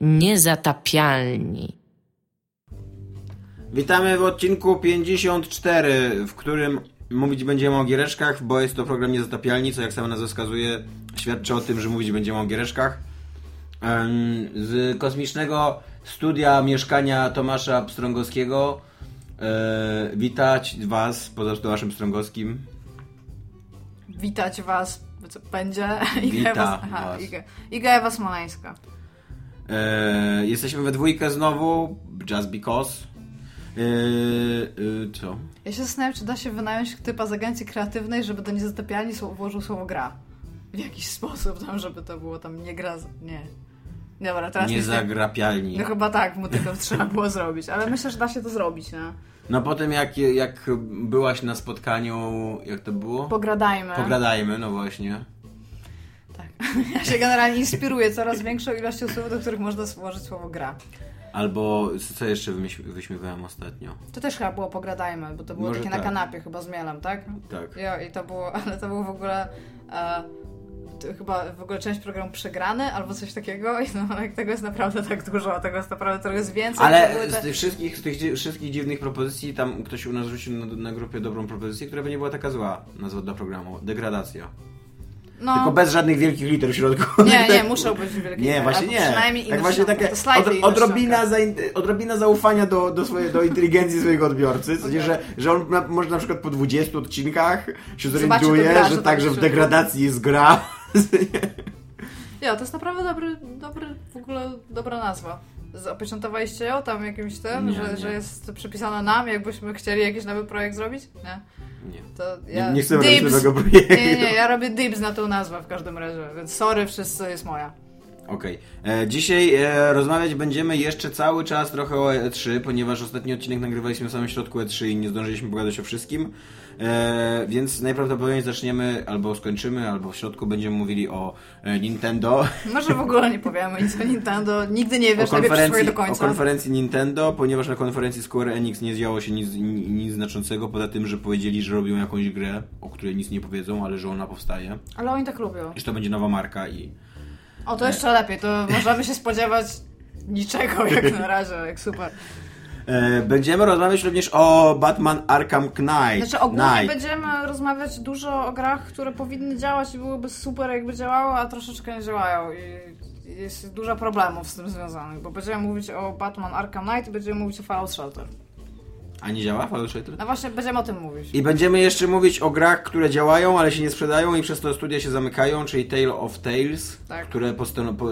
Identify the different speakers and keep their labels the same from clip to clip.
Speaker 1: Niezatapialni.
Speaker 2: Witamy w odcinku 54, w którym mówić będziemy o giereczkach, bo jest to program Niezatapialni, co jak sama nazwa wskazuje, świadczy o tym, że mówić będziemy o giereczkach. Z kosmicznego studia mieszkania Tomasza Pstrągowskiego e, witać Was poza Tomaszem Pstrągowskim.
Speaker 3: Witać Was, co będzie.
Speaker 2: Wita
Speaker 3: Iga, aha, Iga, Iga Ewa Smoleńska.
Speaker 2: E, jesteśmy we dwójkę znowu, just because. E, e, co?
Speaker 3: Ja się zastanawiam, czy da się wynająć typa z agencji kreatywnej, żeby do niezatapialni włożył słowo gra. W jakiś sposób tam, żeby to było tam nie gra... Nie. Dobra, teraz
Speaker 2: Nie zagrapialni.
Speaker 3: No chyba tak, mu tylko trzeba było zrobić, ale myślę, że da się to zrobić, nie?
Speaker 2: No potem jak, jak byłaś na spotkaniu, jak to było?
Speaker 3: Pogradajmy.
Speaker 2: Pogradajmy, no właśnie.
Speaker 3: Ja się generalnie inspiruję coraz większą ilością słów, do których można włożyć słowo gra.
Speaker 2: Albo co jeszcze wyśmiewałem ostatnio?
Speaker 3: To też chyba było pogradajmy, bo to było
Speaker 2: Może
Speaker 3: takie
Speaker 2: tak.
Speaker 3: na kanapie chyba z mielem, tak?
Speaker 2: Tak.
Speaker 3: Ja, I to było, ale to było w ogóle e, chyba w ogóle część programu przegrany albo coś takiego i no, jak tego jest naprawdę tak dużo, tego jest naprawdę trochę jest więcej.
Speaker 2: Ale
Speaker 3: były
Speaker 2: z
Speaker 3: te-
Speaker 2: tych wszystkich, z tych dzi- wszystkich dziwnych propozycji, tam ktoś u nas rzucił na, na grupie dobrą propozycję, która by nie była taka zła, nazwa dla programu. Degradacja.
Speaker 3: No,
Speaker 2: Tylko bez żadnych wielkich liter w środku.
Speaker 3: Nie, nie, muszą być wielkie
Speaker 2: Nie, właśnie nie.
Speaker 3: Przynajmniej
Speaker 2: tak właśnie takie od, odrobina, zain, odrobina zaufania do, do, swojej, do inteligencji swojego odbiorcy. W sensie, że, że on na, może na przykład po 20 odcinkach się zorientuje,
Speaker 3: gra,
Speaker 2: że
Speaker 3: że
Speaker 2: tak,
Speaker 3: tak
Speaker 2: że w degradacji jest gra.
Speaker 3: Ja, to jest naprawdę dobry, dobry, w ogóle dobra nazwa. Zapieczętowaliście ją tam jakimś tym,
Speaker 2: Nie,
Speaker 3: że,
Speaker 2: nie.
Speaker 3: że jest przypisana nam, jakbyśmy chcieli jakiś nowy projekt zrobić? Nie.
Speaker 2: Nie.
Speaker 3: To
Speaker 2: Nie,
Speaker 3: ja...
Speaker 2: nie chcę robić nowego projektu.
Speaker 3: Nie, nie, ja robię dibs na tą nazwę w każdym razie, więc sorry, wszyscy jest moja.
Speaker 2: Okej. E, Dzisiaj e, rozmawiać będziemy jeszcze cały czas trochę o E3, ponieważ ostatni odcinek nagrywaliśmy w samym środku E3 i nie zdążyliśmy pogadać o wszystkim. E, więc najprawdopodobniej zaczniemy, albo skończymy, albo w środku będziemy mówili o e, Nintendo.
Speaker 3: Może w ogóle nie powiemy nic o Nintendo, nigdy nie
Speaker 2: O
Speaker 3: wiesz, najpierw
Speaker 2: konferencji,
Speaker 3: do
Speaker 2: o
Speaker 3: końca.
Speaker 2: konferencji Nintendo, ponieważ na konferencji Square Enix nie zjało się nic, ni- nic znaczącego, poza tym, że powiedzieli, że robią jakąś grę, o której nic nie powiedzą, ale że ona powstaje.
Speaker 3: Ale oni tak lubią.
Speaker 2: I że to będzie nowa marka i...
Speaker 3: O, to jeszcze lepiej, to możemy się spodziewać niczego jak na razie, jak super.
Speaker 2: E, będziemy rozmawiać również o Batman Arkham Knight.
Speaker 3: Znaczy ogólnie
Speaker 2: Knight.
Speaker 3: będziemy rozmawiać dużo o grach, które powinny działać i byłyby super jakby działały, a troszeczkę nie działają i jest dużo problemów z tym związanych, bo będziemy mówić o Batman Arkham Knight i będziemy mówić o Fallout Shelter.
Speaker 2: A nie działa Fallout Shelter?
Speaker 3: No właśnie, będziemy o tym mówić.
Speaker 2: I będziemy jeszcze mówić o grach, które działają, ale się nie sprzedają i przez to studia się zamykają, czyli Tale of Tales,
Speaker 3: Tak.
Speaker 2: które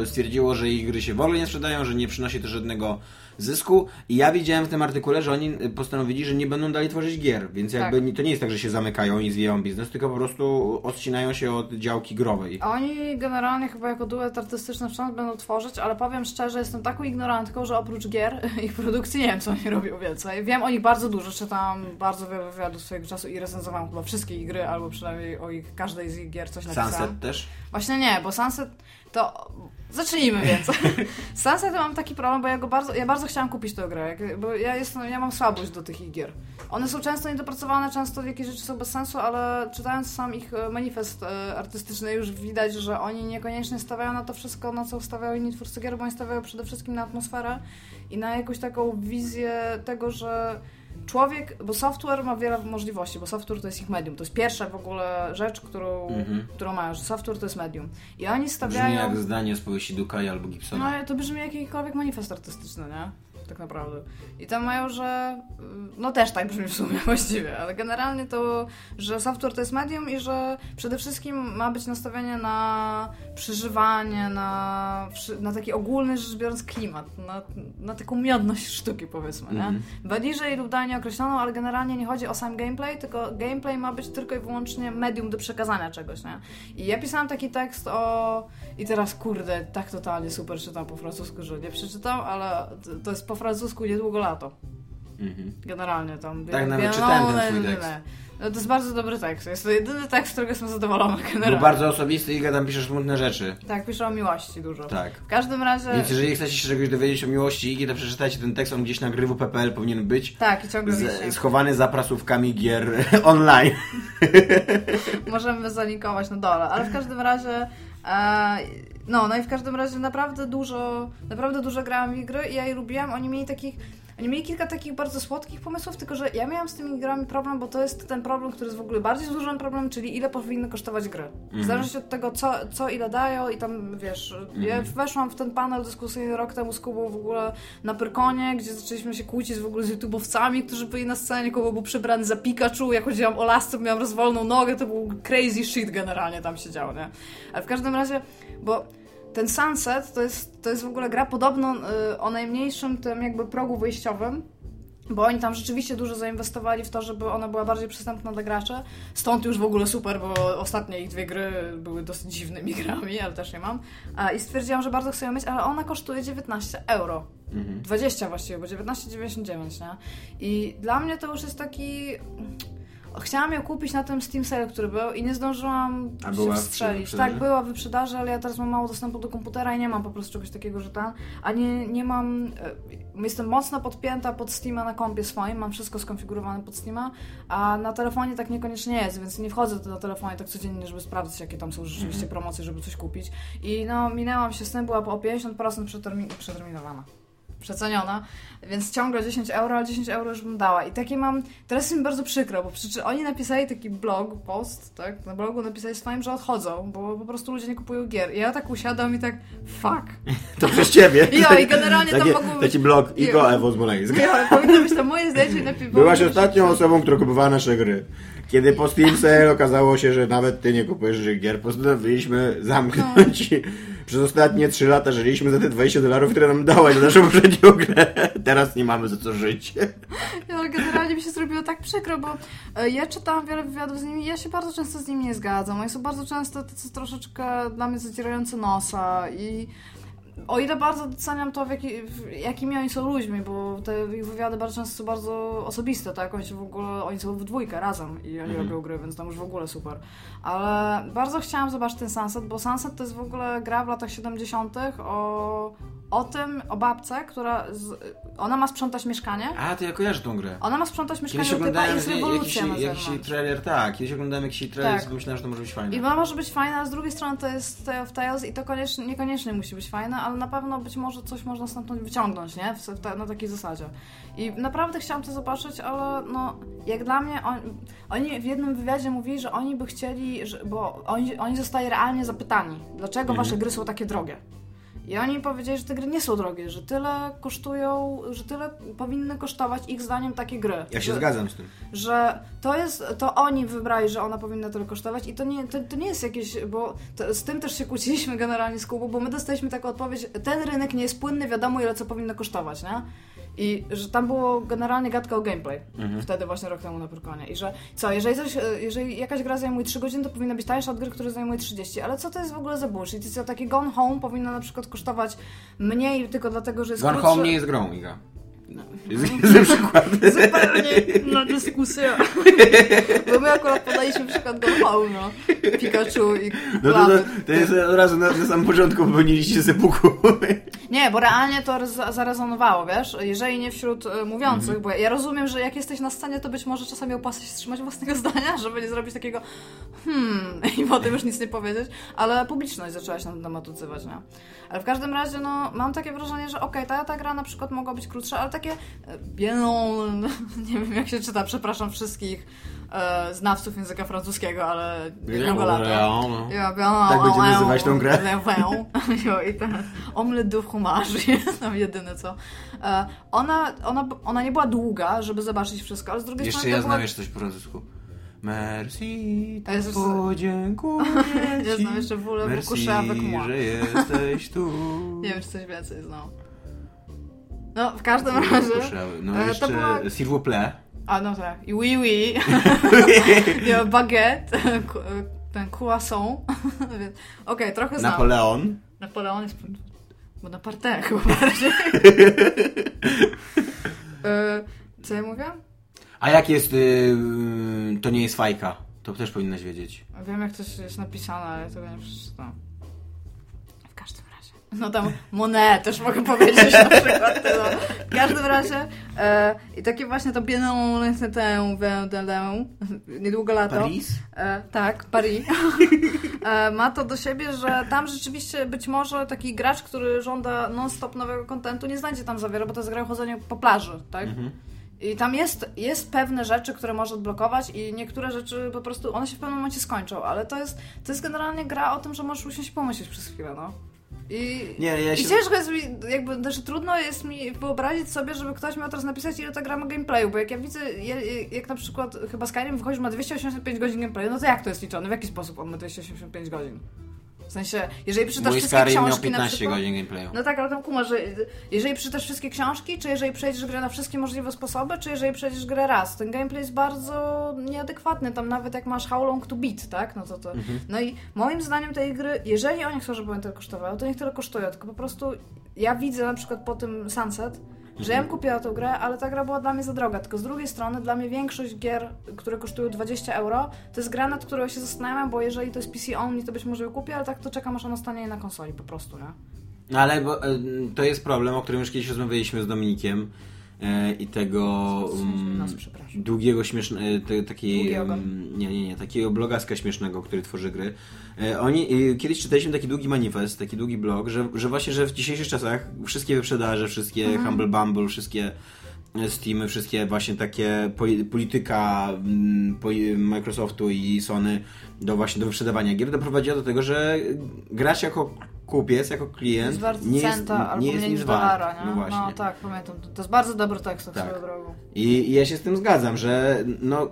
Speaker 2: stwierdziło, że ich gry się w ogóle nie sprzedają, że nie przynosi to żadnego zysku. I ja widziałem w tym artykule, że oni postanowili, że nie będą dalej tworzyć gier, więc jakby
Speaker 3: Tak.
Speaker 2: to nie jest tak, że się zamykają i zwijają biznes, tylko po prostu odcinają się od działki growej.
Speaker 3: Oni generalnie chyba jako duet artystyczny wciąż będą tworzyć, ale powiem szczerze, jestem taką ignorantką, że oprócz gier, ich produkcji nie wiem, co oni robią więcej. Wiem o nich bardzo dużo, czytam bardzo wiele wywiadów swojego czasu i recenzowałam chyba wszystkie ich gry, albo przynajmniej o ich, każdej z ich gier coś napisałam.
Speaker 2: Sunset też?
Speaker 3: Właśnie nie, bo Sunset to... Zacznijmy więc. Sunset mam taki problem, bo ja go bardzo, ja bardzo chciałam kupić tę grę, bo ja, jestem, ja mam słabość do tych gier. One są często niedopracowane, często jakieś rzeczy są bez sensu, ale czytając sam ich e, manifest e, artystyczny już widać, że oni niekoniecznie stawiają na to wszystko, na co stawiają inni twórcy gier, bo oni stawiają przede wszystkim na atmosferę i na jakąś taką wizję tego, że człowiek, bo software ma wiele możliwości, bo software to jest ich medium. To jest pierwsza w ogóle rzecz, którą,
Speaker 2: Mhm.
Speaker 3: którą mają, że software to jest medium. I oni
Speaker 2: Brzmi
Speaker 3: stawiają...
Speaker 2: jak zdanie z powieści Dukaja albo Gibsona.
Speaker 3: No ale to brzmi jak jakikolwiek manifest artystyczny, nie? Tak naprawdę. I tam mają, że. y, No też tak brzmi w sumie właściwie, ale generalnie to, że software to jest medium i że przede wszystkim ma być nastawienie na przeżywanie, na, na taki ogólny rzecz biorąc klimat, na, na taką miodność sztuki powiedzmy, nie?
Speaker 2: Mhm.
Speaker 3: Bliżej lub dalej określoną, ale generalnie nie chodzi o sam gameplay, tylko gameplay ma być tylko i wyłącznie medium do przekazania czegoś, nie? I ja pisałam taki tekst o... I teraz, kurde, tak totalnie super czytam po francusku, że nie przeczytam, ale to- to jest po francusku niedługo lato.
Speaker 2: Mhm.
Speaker 3: Generalnie tam.
Speaker 2: Tak, nawet
Speaker 3: Bielone,
Speaker 2: czytałem ten twój tekst.
Speaker 3: No, to jest bardzo dobry tekst. Jest to jedyny tekst, z którego jestem zadowolona
Speaker 2: Był
Speaker 3: generalnie.
Speaker 2: bardzo osobisty i tam piszesz smutne rzeczy.
Speaker 3: Tak, piszę o miłości dużo.
Speaker 2: Tak.
Speaker 3: W każdym razie...
Speaker 2: Więc jeżeli chcecie się czegoś dowiedzieć o miłości Igi, to przeczytajcie ten tekst, on gdzieś na grywu.pl powinien być.
Speaker 3: Tak, i ciągle.
Speaker 2: Z, schowany za prasówkami gier online.
Speaker 3: Możemy zalinkować na dole, ale w każdym razie no, no i w każdym razie naprawdę dużo, naprawdę dużo grałam w gry i ja je lubiłam. Oni mieli takich oni mieli kilka takich bardzo słodkich pomysłów, tylko że ja miałam z tymi grami problem, bo to jest ten problem, który jest w ogóle bardziej złożony problem, czyli ile powinny kosztować gry. Mm. W zależności od tego, co, co ile dają i tam, wiesz, mm. ja mhm. weszłam w ten panel dyskusyjny rok temu z Kubą w ogóle na Pyrkonie, gdzie zaczęliśmy się kłócić w ogóle z YouTube'owcami, którzy byli na scenie, Kuba był przebrany za Pikachu, ja chodziłam o lasce, miałam rozwoloną nogę, to był crazy shit generalnie tam się działo, nie? Ale w każdym razie, bo ten Sunset to jest, to jest w ogóle gra podobno y, o najmniejszym tym jakby progu wyjściowym, bo oni tam rzeczywiście dużo zainwestowali w to, żeby ona była bardziej przystępna dla graczy. Stąd już w ogóle super, bo ostatnie ich dwie gry były dosyć dziwnymi grami, ale też nie mam. I stwierdziłam, że bardzo chcę ją mieć, ale ona kosztuje 19 euro. Mhm. 20 właściwie, bo 19,99, nie? I dla mnie to już jest taki Chciałam ją kupić na tym Steam Sale, który był i nie zdążyłam A się wstrzelić. Tak, była wyprzedaży, ale ja teraz mam mało dostępu do komputera i nie mam po prostu czegoś takiego, że tam, a nie, nie mam, e, jestem mocno podpięta pod Steama na kompie swoim, mam wszystko skonfigurowane pod Steama, a na telefonie tak niekoniecznie jest, więc nie wchodzę na telefonie tak codziennie, żeby sprawdzić, jakie tam są rzeczywiście mhm. promocje, żeby coś kupić. I no, minęłam się z tym, była o 50% przetermin przeterminowana przeceniona, więc ciągle 10 euro, ale 10 euro już bym dała. I takie mam, teraz jest mi bardzo przykro, bo przecież oni napisali taki blog, post, tak, na blogu napisali swoim, że odchodzą, bo po prostu ludzie nie kupują gier. I ja tak usiadam i tak, fuck.
Speaker 2: To przez ciebie.
Speaker 3: Ja, i generalnie tam mogło
Speaker 2: Taki blog Igo Ewo Smoleńsk.
Speaker 3: Ja, powinno być to moje zdjęcie. Lepiej
Speaker 2: Byłaś ostatnią osobą, która kupowała nasze gry. Kiedy po Steam Sale okazało się, że nawet ty nie kupujesz gier, postanowiliśmy zamknąć no przez ostatnie 3 lata żyliśmy za te 20 dolarów, które nam dałaś za naszą poprzednią grę. Teraz nie mamy za co żyć.
Speaker 3: Ja, generalnie mi się zrobiło tak przykro, bo e, ja czytałam wiele wywiadów z nimi i ja się bardzo często z nimi nie zgadzam. Oni są bardzo często tacy troszeczkę dla mnie zacierające nosa i o ile bardzo doceniam to, w jaki, w jakimi oni są ludźmi, bo te ich wywiady bardzo często są bardzo osobiste, tak? Oni, w ogóle, oni są w dwójkę razem i oni mhm. robią gry, więc tam już w ogóle super. Ale bardzo chciałam zobaczyć ten Sunset, bo Sunset to jest w ogóle gra w latach 70. o o tym, o babce, która. Z, ona ma sprzątać mieszkanie.
Speaker 2: A, to ja kojarzę tą grę.
Speaker 3: Ona ma sprzątać mieszkanie, Kiedyś oglądałem
Speaker 2: jakiś, jakiś trailer, tak. Kiedyś oglądałem jakiś trailer tak. i myślałem, że to może być fajne.
Speaker 3: I ona może być fajna, a z drugiej strony to jest Tale of Tales i to koniecznie, niekoniecznie musi być fajne, ale na pewno być może coś można stamtąd wyciągnąć, nie? W, w, na takiej zasadzie. I naprawdę chciałam to zobaczyć, ale no, jak dla mnie, on, oni w jednym wywiadzie mówili, że oni by chcieli, że, bo oni, oni zostali realnie zapytani, dlaczego mhm. wasze gry są takie drogie. I oni powiedzieli, że te gry nie są drogie, że tyle kosztują, że tyle powinny kosztować ich zdaniem takie gry.
Speaker 2: Ja się
Speaker 3: że,
Speaker 2: zgadzam z tym.
Speaker 3: Że to jest, to oni wybrali, że ona powinna tyle kosztować i to nie, to, to nie jest jakieś, bo to, z tym też się kłóciliśmy generalnie z Kubą, bo my dostaliśmy taką odpowiedź, ten rynek nie jest płynny, wiadomo ile co powinno kosztować, nie? I że tam było generalnie gadka o gameplay. Mhm. Wtedy właśnie rok temu na Pyrkonie. I że co, jeżeli, coś, jeżeli jakaś gra zajmuje 3 godziny, to powinna być tańsza od gry, która zajmuje 30. Ale co to jest w ogóle za bullshit? I co, takie Gone Home powinno na przykład kosztować mniej tylko dlatego, że jest
Speaker 2: Gone krótsze... Home nie jest grą, Iga. No. Jest przykład.
Speaker 3: Zupełnie na dyskusję. Bo my akurat podaliśmy przykład Go Home, no. Pikachu i
Speaker 2: No to, to, to jest od razu na, na samym początku popełniliście sepuku.
Speaker 3: Nie, bo realnie to zarezonowało, wiesz? Jeżeli nie wśród y, mówiących, mhm. bo ja rozumiem, że jak jesteś na scenie, to być może czasami opłaca się wstrzymać własnego zdania, żeby nie zrobić takiego hmm i potem już nic nie powiedzieć, ale publiczność zaczęła się na ten temat odzywać, nie? Ale w każdym razie, no, mam takie wrażenie, że okej, okay, ta, ta gra na przykład mogła być krótsza, ale takie e, bielon, nie wiem jak się czyta, przepraszam wszystkich e, znawców języka francuskiego, ale jednego lata.
Speaker 2: Tak będziemy nazywać tą grę.
Speaker 3: I ten omelette de fromage jest tam jedyne co. E, ona, ona, ona nie była długa, żeby zobaczyć wszystko, ale z drugiej strony...
Speaker 2: Jeszcze ja znam jeszcze coś po francusku. Merci, tak podziękuję
Speaker 3: ci. Ja znam jeszcze wolę Merci, avec moi.
Speaker 2: że jesteś tu.
Speaker 3: Nie wiem, czy coś więcej znam. No, w każdym razie...
Speaker 2: No jeszcze to była... s'il vous plaît.
Speaker 3: A, no tak. I oui, oui. baguette, ten croissant. Okej, okay, trochę znam.
Speaker 2: Napoleon.
Speaker 3: Napoleon jest... Bo na parterku bardziej. E, co ja mówię?
Speaker 2: A jak jest, yy, to nie jest fajka? To też powinnaś wiedzieć.
Speaker 3: Wiem jak to jest napisane, ale tego nie przeczytam. W każdym razie. No tam Monet też mogę powiedzieć na przykład. No. W każdym razie e, i takie właśnie to bieną niedługo lato.
Speaker 2: Paris?
Speaker 3: E, tak, Paris. e, ma to do siebie, że tam rzeczywiście być może taki gracz, który żąda non-stop nowego kontentu, nie znajdzie tam zawiera, bo to jest gra o chodzeniu po plaży, tak? Mhm. I tam jest, jest pewne rzeczy, które może odblokować i niektóre rzeczy po prostu, one się w pewnym momencie skończą, ale to jest, to jest generalnie gra o tym, że możesz usiąść pomyśleć przez chwilę, no. I,
Speaker 2: nie, ja się...
Speaker 3: I ciężko jest mi, jakby, znaczy trudno jest mi wyobrazić sobie, żeby ktoś miał teraz napisać, ile ta gra ma gameplayu, bo jak ja widzę, jak, jak na przykład chyba Skyrim wychodzi, ma 285 godzin gameplayu, no to jak to jest liczone? W jaki sposób on ma 285 godzin? W sensie, jeżeli przeczytasz
Speaker 2: Mój
Speaker 3: wszystkie książki miał
Speaker 2: 15
Speaker 3: przykład,
Speaker 2: godzin gameplayu.
Speaker 3: No tak, ale tam kuma, że jeżeli przeczytasz wszystkie książki, czy jeżeli przejdziesz grę na wszystkie możliwe sposoby, czy jeżeli przejdziesz grę raz. Ten gameplay jest bardzo nieadekwatny, tam nawet jak masz how long to beat, tak? No to to. Mhm. No i moim zdaniem tej gry, jeżeli oni chcą, żeby one tyle kosztowały, to niech tyle kosztują, tylko po prostu ja widzę na przykład po tym Sunset, że ja bym kupiła tę grę, ale ta gra była dla mnie za droga. Tylko z drugiej strony, dla mnie większość gier, które kosztują 20 euro, to jest gra, nad którą się zastanawiam, bo jeżeli to jest PC only, to być może ją kupię, ale tak to czekam, aż ona stanie na konsoli po prostu, nie?
Speaker 2: No ale bo, e, to jest problem, o którym już kiedyś rozmawialiśmy z Dominikiem i tego um, nas, długiego, śmiesznego, e, takiej, um, nie, nie, nie, takiego blogaska śmiesznego, który tworzy gry. E, oni, e, kiedyś czytaliśmy taki długi manifest, taki długi blog, że, że właśnie, że w dzisiejszych czasach wszystkie wyprzedaże, wszystkie mhm. Humble Bumble, wszystkie Steamy, wszystkie właśnie takie polityka mm, Microsoftu i Sony do właśnie do wyprzedawania gier doprowadziła do tego, że gracz jako kupiec, jako klient nie
Speaker 3: jest,
Speaker 2: nie jest nic dolara,
Speaker 3: nie? No, właśnie. no tak, pamiętam. To jest bardzo dobry tekst tak. swoją drogą.
Speaker 2: I, I ja się z tym zgadzam, że no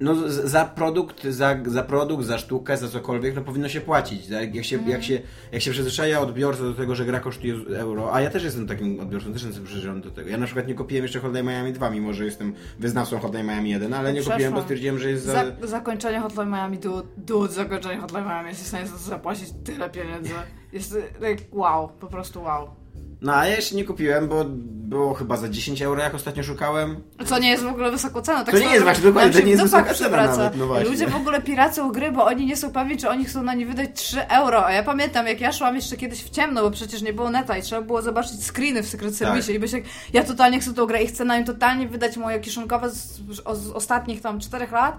Speaker 2: no za produkt, za, za produkt, za sztukę, za cokolwiek, no powinno się płacić. Jak się, mm. jak się, jak się przyzwyczaja odbiorca do tego, że gra kosztuje euro, a ja też jestem takim odbiorcą, też jestem przyzwyczajony do tego. Ja na przykład nie kupiłem jeszcze Hotline Miami 2, mimo że jestem wyznawcą Hotline Miami 1, ale nie kupiłem, bo stwierdziłem, że jest za...
Speaker 3: za zakończenie Hotline Miami, dude, dude, zakończenie Hotline Miami, jesteś w stanie za to zapłacić tyle pieniędzy. Jest like, wow, po prostu wow.
Speaker 2: No a ja jeszcze nie kupiłem, bo było chyba za 10 euro, jak ostatnio szukałem.
Speaker 3: Co nie jest w ogóle wysoką ceną.
Speaker 2: Tak to nie jest właśnie, dokładnie, to nie jest wysoka cena nawet, no właśnie.
Speaker 3: Ludzie w ogóle piracą gry, bo oni nie są pewni, czy oni chcą na nie wydać 3 euro. A ja pamiętam, jak ja szłam jeszcze kiedyś w ciemno, bo przecież nie było neta i trzeba było zobaczyć screeny w Secret Service tak. i być jak, ja totalnie chcę tą grę i chcę na nią totalnie wydać moje kieszonkowe z, z, z ostatnich tam 4 lat,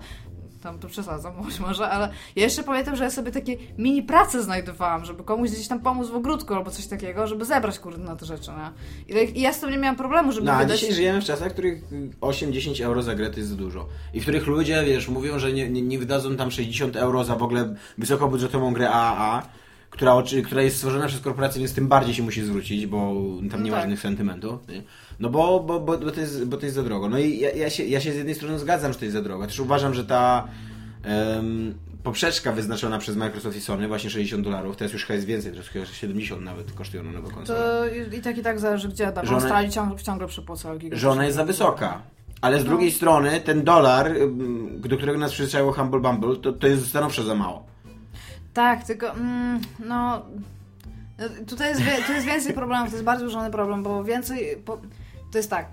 Speaker 3: tam to przesadzam być może, ale ja jeszcze pamiętam, że ja sobie takie mini prace znajdowałam, żeby komuś gdzieś tam pomóc w ogródku albo coś takiego, żeby zebrać kurde na te rzeczy, nie? I, ja z tym nie miałam problemu, żeby
Speaker 2: no,
Speaker 3: wydać...
Speaker 2: a dzisiaj żyjemy w czasach, w których 8-10 euro za grę to jest dużo. I w których ludzie, wiesz, mówią, że nie, nie, nie wydadzą tam 60 euro za w ogóle wysokobudżetową grę AAA, która, która jest stworzona przez korporację, więc tym bardziej się musi zwrócić, bo tam nie no ma tak. żadnych sentymentów. Nie? No bo, bo, bo, bo, to jest, bo to jest za drogo. No i ja, ja, się, ja się z jednej strony zgadzam, że to jest za drogo. Też uważam, że ta um, poprzeczka wyznaczona przez Microsoft i Sony, właśnie 60 dolarów, teraz już jest więcej, teraz chyba 70 nawet kosztują na nową konsolę.
Speaker 3: To i tak i tak zależy gdzie, bo Australii ciągle, ciągle przepłacały
Speaker 2: Że ona jest za wysoka. Ale z no. drugiej strony ten dolar, do którego nas przyzwyczaiło Humble Bumble, to, to jest stanowczo za mało.
Speaker 3: Tak, tylko mm, no... Tutaj jest, tu jest więcej problemów, to jest bardzo duży problem, bo więcej... Po, to jest tak,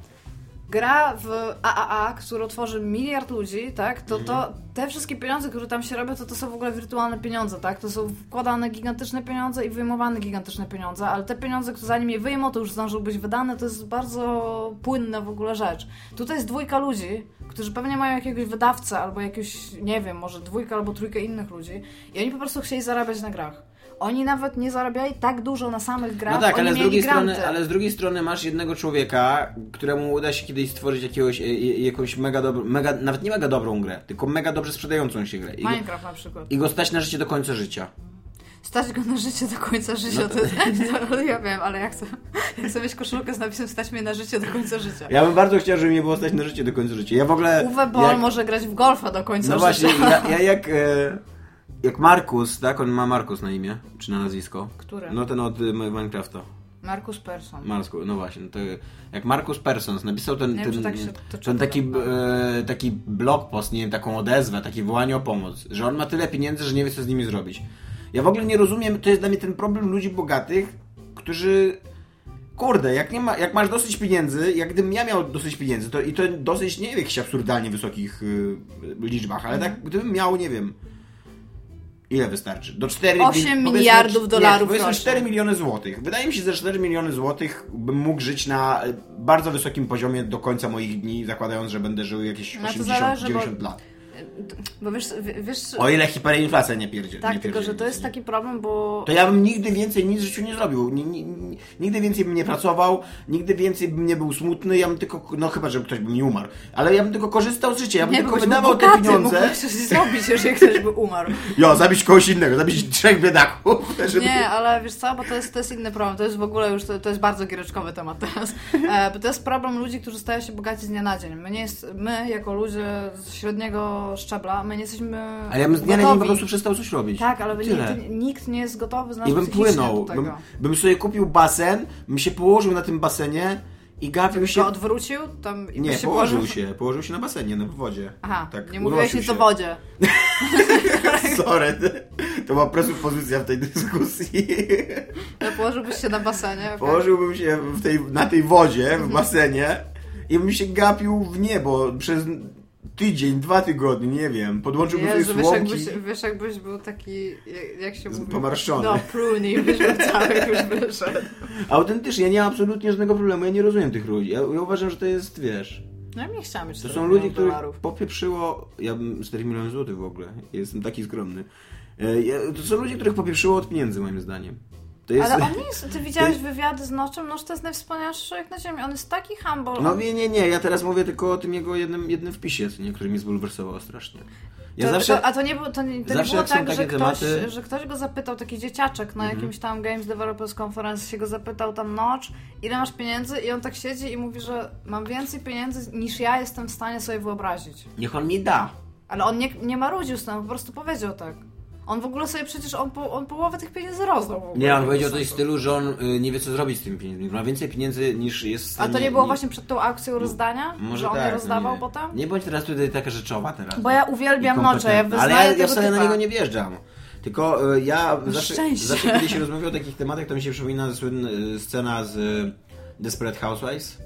Speaker 3: gra w AAA, którą tworzy miliard ludzi, tak, to, to mhm. te wszystkie pieniądze, które tam się robią, to to są w ogóle wirtualne pieniądze, tak, to są wkładane gigantyczne pieniądze i wyjmowane gigantyczne pieniądze, ale te pieniądze, które zanim je wyjmą, to już zdążą być wydane, to jest bardzo płynna w ogóle rzecz. Tutaj jest dwójka ludzi, którzy pewnie mają jakiegoś wydawcę albo jakiegoś, nie wiem, może dwójkę albo trójkę innych ludzi i oni po prostu chcieli zarabiać na grach. Oni nawet nie zarabiali tak dużo na samych grach.
Speaker 2: No tak,
Speaker 3: ale
Speaker 2: z, drugiej strony, ale z drugiej strony masz jednego człowieka, któremu uda się kiedyś stworzyć jakiegoś, e, e, jakąś mega, dobro, mega nawet nie mega dobrą grę, tylko mega dobrze sprzedającą się grę.
Speaker 3: I Minecraft go, na przykład.
Speaker 2: I go stać na życie do końca życia.
Speaker 3: Stać go na życie do końca życia, no to, to, to, ja wiem, ale ja chcę, ja chcę mieć koszulkę z napisem stać mnie na życie do końca życia.
Speaker 2: Ja bym bardzo chciał, żeby mnie było stać na życie do końca życia. Ja w ogóle...
Speaker 3: Uwe Boll jak... może grać w golfa do końca
Speaker 2: no życia. No właśnie, ja, ja jak... E jak Markus, tak? On ma Markus na imię, czy na nazwisko.
Speaker 3: Który?
Speaker 2: No ten od y, Minecrafta.
Speaker 3: Markus Persson.
Speaker 2: Marku, no właśnie, no to jak Markus Persson napisał ten, ten, tak ten taki, e, taki blog post, nie wiem, taką odezwę, takie wołanie o pomoc, że on ma tyle pieniędzy, że nie wie co z nimi zrobić. Ja w ogóle nie rozumiem, to jest dla mnie ten problem ludzi bogatych, którzy kurde, jak, nie ma, jak masz dosyć pieniędzy, jak gdybym ja miał dosyć pieniędzy, to i to dosyć nie w jakichś absurdalnie wysokich y, liczbach, ale tak gdybym miał, nie wiem, Ile wystarczy? Do 4
Speaker 3: Osiem
Speaker 2: powiedzmy-
Speaker 3: miliardów dolarów rocznie.
Speaker 2: 4 miliony złotych. Wydaje mi się, że za 4 miliony złotych bym mógł żyć na e, bardzo wysokim poziomie do końca moich dni, zakładając, że będę żył jakieś
Speaker 3: No to
Speaker 2: 80,
Speaker 3: zależy,
Speaker 2: 90
Speaker 3: bo-
Speaker 2: lat.
Speaker 3: Bo wiesz, wiesz
Speaker 2: O ile hiperinflacja nie pierdzie.
Speaker 3: tak,
Speaker 2: nie
Speaker 3: tylko że to jest
Speaker 2: nie?
Speaker 3: taki problem, bo
Speaker 2: To ja bym nigdy więcej nic w życiu nie zrobił. Ni- ni- ni- Nigdy więcej bym nie pracował, nigdy więcej bym nie był smutny, ja bym tylko, no chyba, że ktoś by mi umarł, ale ja bym tylko korzystał z życia, ja bym
Speaker 3: nie
Speaker 2: tylko wydawał te pieniądze.
Speaker 3: mógłbyś coś zrobić, jeżeli ktoś by umarł.
Speaker 2: Jo, zabić kogoś innego, zabić trzech biedaków. Żeby...
Speaker 3: Nie, ale wiesz co, bo to jest, to jest inny problem. To jest w ogóle już, to, to jest bardzo giereczkowy temat teraz. E, bo to jest problem ludzi, którzy stają się bogaci z dnia na dzień. My, nie jest, my jako ludzie z średniego szczebla, my nie jesteśmy
Speaker 2: Ale ja bym z dnia na dzień po prostu przestał coś robić.
Speaker 3: Tak, ale nikt, nikt nie jest gotowy z nas
Speaker 2: I bym płynął.
Speaker 3: do tego.
Speaker 2: Bym, bym sobie kupił basen, bym się położył na tym basenie i gapił się...
Speaker 3: Go odwrócił, tam i
Speaker 2: Nie,
Speaker 3: się
Speaker 2: położył
Speaker 3: położył-
Speaker 2: się. Położył się na basenie, no w wodzie.
Speaker 3: Aha,
Speaker 2: tak,
Speaker 3: nie mówiłeś nic o wodzie.
Speaker 2: Sorry, to była presupozycja w tej dyskusji.
Speaker 3: Ale położyłbyś się na basenie. okej.
Speaker 2: Położyłbym się w tej, na tej wodzie, w basenie i bym się gapił w niebo przez tydzień, dwa tygodnie, nie wiem. Podłączyłbym
Speaker 3: Jezu,
Speaker 2: sobie
Speaker 3: wiesz
Speaker 2: słomki.
Speaker 3: jakbyś, wiesz jakbyś był taki, jak, jak się mówi?
Speaker 2: pomarszczony.
Speaker 3: No, pruni, byś był cały już wyszedł.
Speaker 2: Autentycznie, ja nie mam absolutnie żadnego problemu, ja nie rozumiem tych ludzi. Ja, ja uważam, że to jest, wiesz...
Speaker 3: No ja nie chciałam mieć
Speaker 2: To
Speaker 3: 4
Speaker 2: są ludzie, których
Speaker 3: dolarów.
Speaker 2: popieprzyło. Ja bym 4 miliony złotych w ogóle. Jestem taki skromny. E, ja- To są ludzie, których popieprzyło od pieniędzy, moim zdaniem. Jest.
Speaker 3: Ale on jest, ty widziałeś wywiady z Noczem? Noż to jest najwspanialszy człowiek na ziemi. On jest taki humble.
Speaker 2: No nie, nie, nie. Ja teraz mówię tylko o tym jego jednym, jednym wpisie, nie, który mnie zbulwersował strasznie. Ja
Speaker 3: to,
Speaker 2: zawsze.
Speaker 3: to, a to nie było, to nie, to nie było tak, że ktoś,
Speaker 2: tematy-
Speaker 3: że ktoś go zapytał, taki dzieciaczek na
Speaker 2: Mhm.
Speaker 3: jakimś tam Games Developers Conference się go zapytał tam Notch, ile masz pieniędzy i on tak siedzi i mówi, że mam więcej pieniędzy niż ja jestem w stanie sobie wyobrazić.
Speaker 2: Niech on mi da.
Speaker 3: Ale on nie, nie marudził z tym, po prostu powiedział tak. On w ogóle sobie przecież, on, po, on połowę tych pieniędzy rozdał.
Speaker 2: Nie, on powiedział coś w stylu, że on y, nie wie, co zrobić z tymi pieniędzmi. Ma więcej pieniędzy niż jest w
Speaker 3: A
Speaker 2: stanie.
Speaker 3: to nie było właśnie przed tą akcją rozdania?
Speaker 2: Może
Speaker 3: że on
Speaker 2: tak,
Speaker 3: je
Speaker 2: no
Speaker 3: rozdawał
Speaker 2: nie.
Speaker 3: potem?
Speaker 2: Nie bądź teraz tutaj taka rzeczowa teraz.
Speaker 3: Bo ja uwielbiam
Speaker 2: I
Speaker 3: Notcha, ja
Speaker 2: Ale ja, ja wcale na
Speaker 3: typa.
Speaker 2: niego nie wjeżdżam. Tylko y, ja zawsze, zawsze kiedy się rozmawia o takich tematach, to mi się przypomina słynna y, scena z y, Desperate Housewives.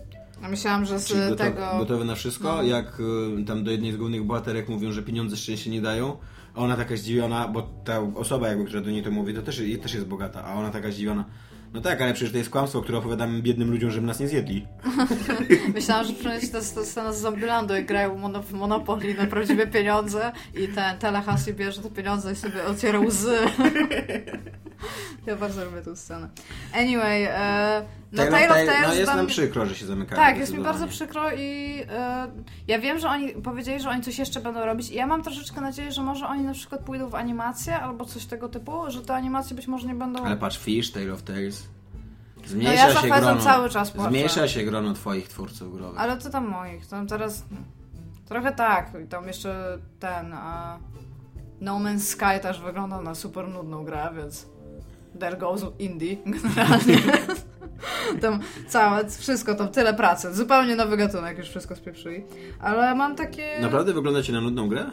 Speaker 3: Ja myślałam, że z
Speaker 2: Czyli goto,
Speaker 3: tego...
Speaker 2: gotowy na wszystko,
Speaker 3: No.
Speaker 2: jak y, tam do jednej z głównych bohaterek mówią, że pieniądze szczęście nie dają, a ona taka zdziwiona, bo ta osoba, jakby, która do niej to mówi, to też, też jest bogata, a ona taka zdziwiona. No tak, ale przecież to jest kłamstwo, które opowiadamy biednym ludziom, żeby nas nie zjedli.
Speaker 3: Myślałam, że przecież to scena z Zombielandu, jak grają w Monopoly na prawdziwe pieniądze i ten Tallahassee bierze te pieniądze i sobie ociera łzy. Ja bardzo lubię tę scenę. Anyway, e, no
Speaker 2: Tale of
Speaker 3: Tale
Speaker 2: Tale-
Speaker 3: Tales...
Speaker 2: no jest nam przykro, że się zamykają.
Speaker 3: Tak, jest mi bardzo przykro i e, ja wiem, że oni powiedzieli, że oni coś jeszcze będą robić i ja mam troszeczkę nadzieję, że może oni na przykład pójdą w animację albo coś tego typu, że te animacje być może nie będą...
Speaker 2: Ale patrz, Fish, Tale of Tales.
Speaker 3: No
Speaker 2: Zmniejsza
Speaker 3: ja za
Speaker 2: się grono,
Speaker 3: cały czas płaczę.
Speaker 2: Zmniejsza się grono twoich twórców growych.
Speaker 3: Ale to tam moich, tam teraz trochę tak, i tam jeszcze ten a No Man's Sky też wygląda na super nudną grę, więc there goes indie generalnie. tam całe, wszystko, tam tyle pracy, zupełnie nowy gatunek, już wszystko spieprzyli. Ale mam takie...
Speaker 2: Naprawdę wygląda ci na nudną grę?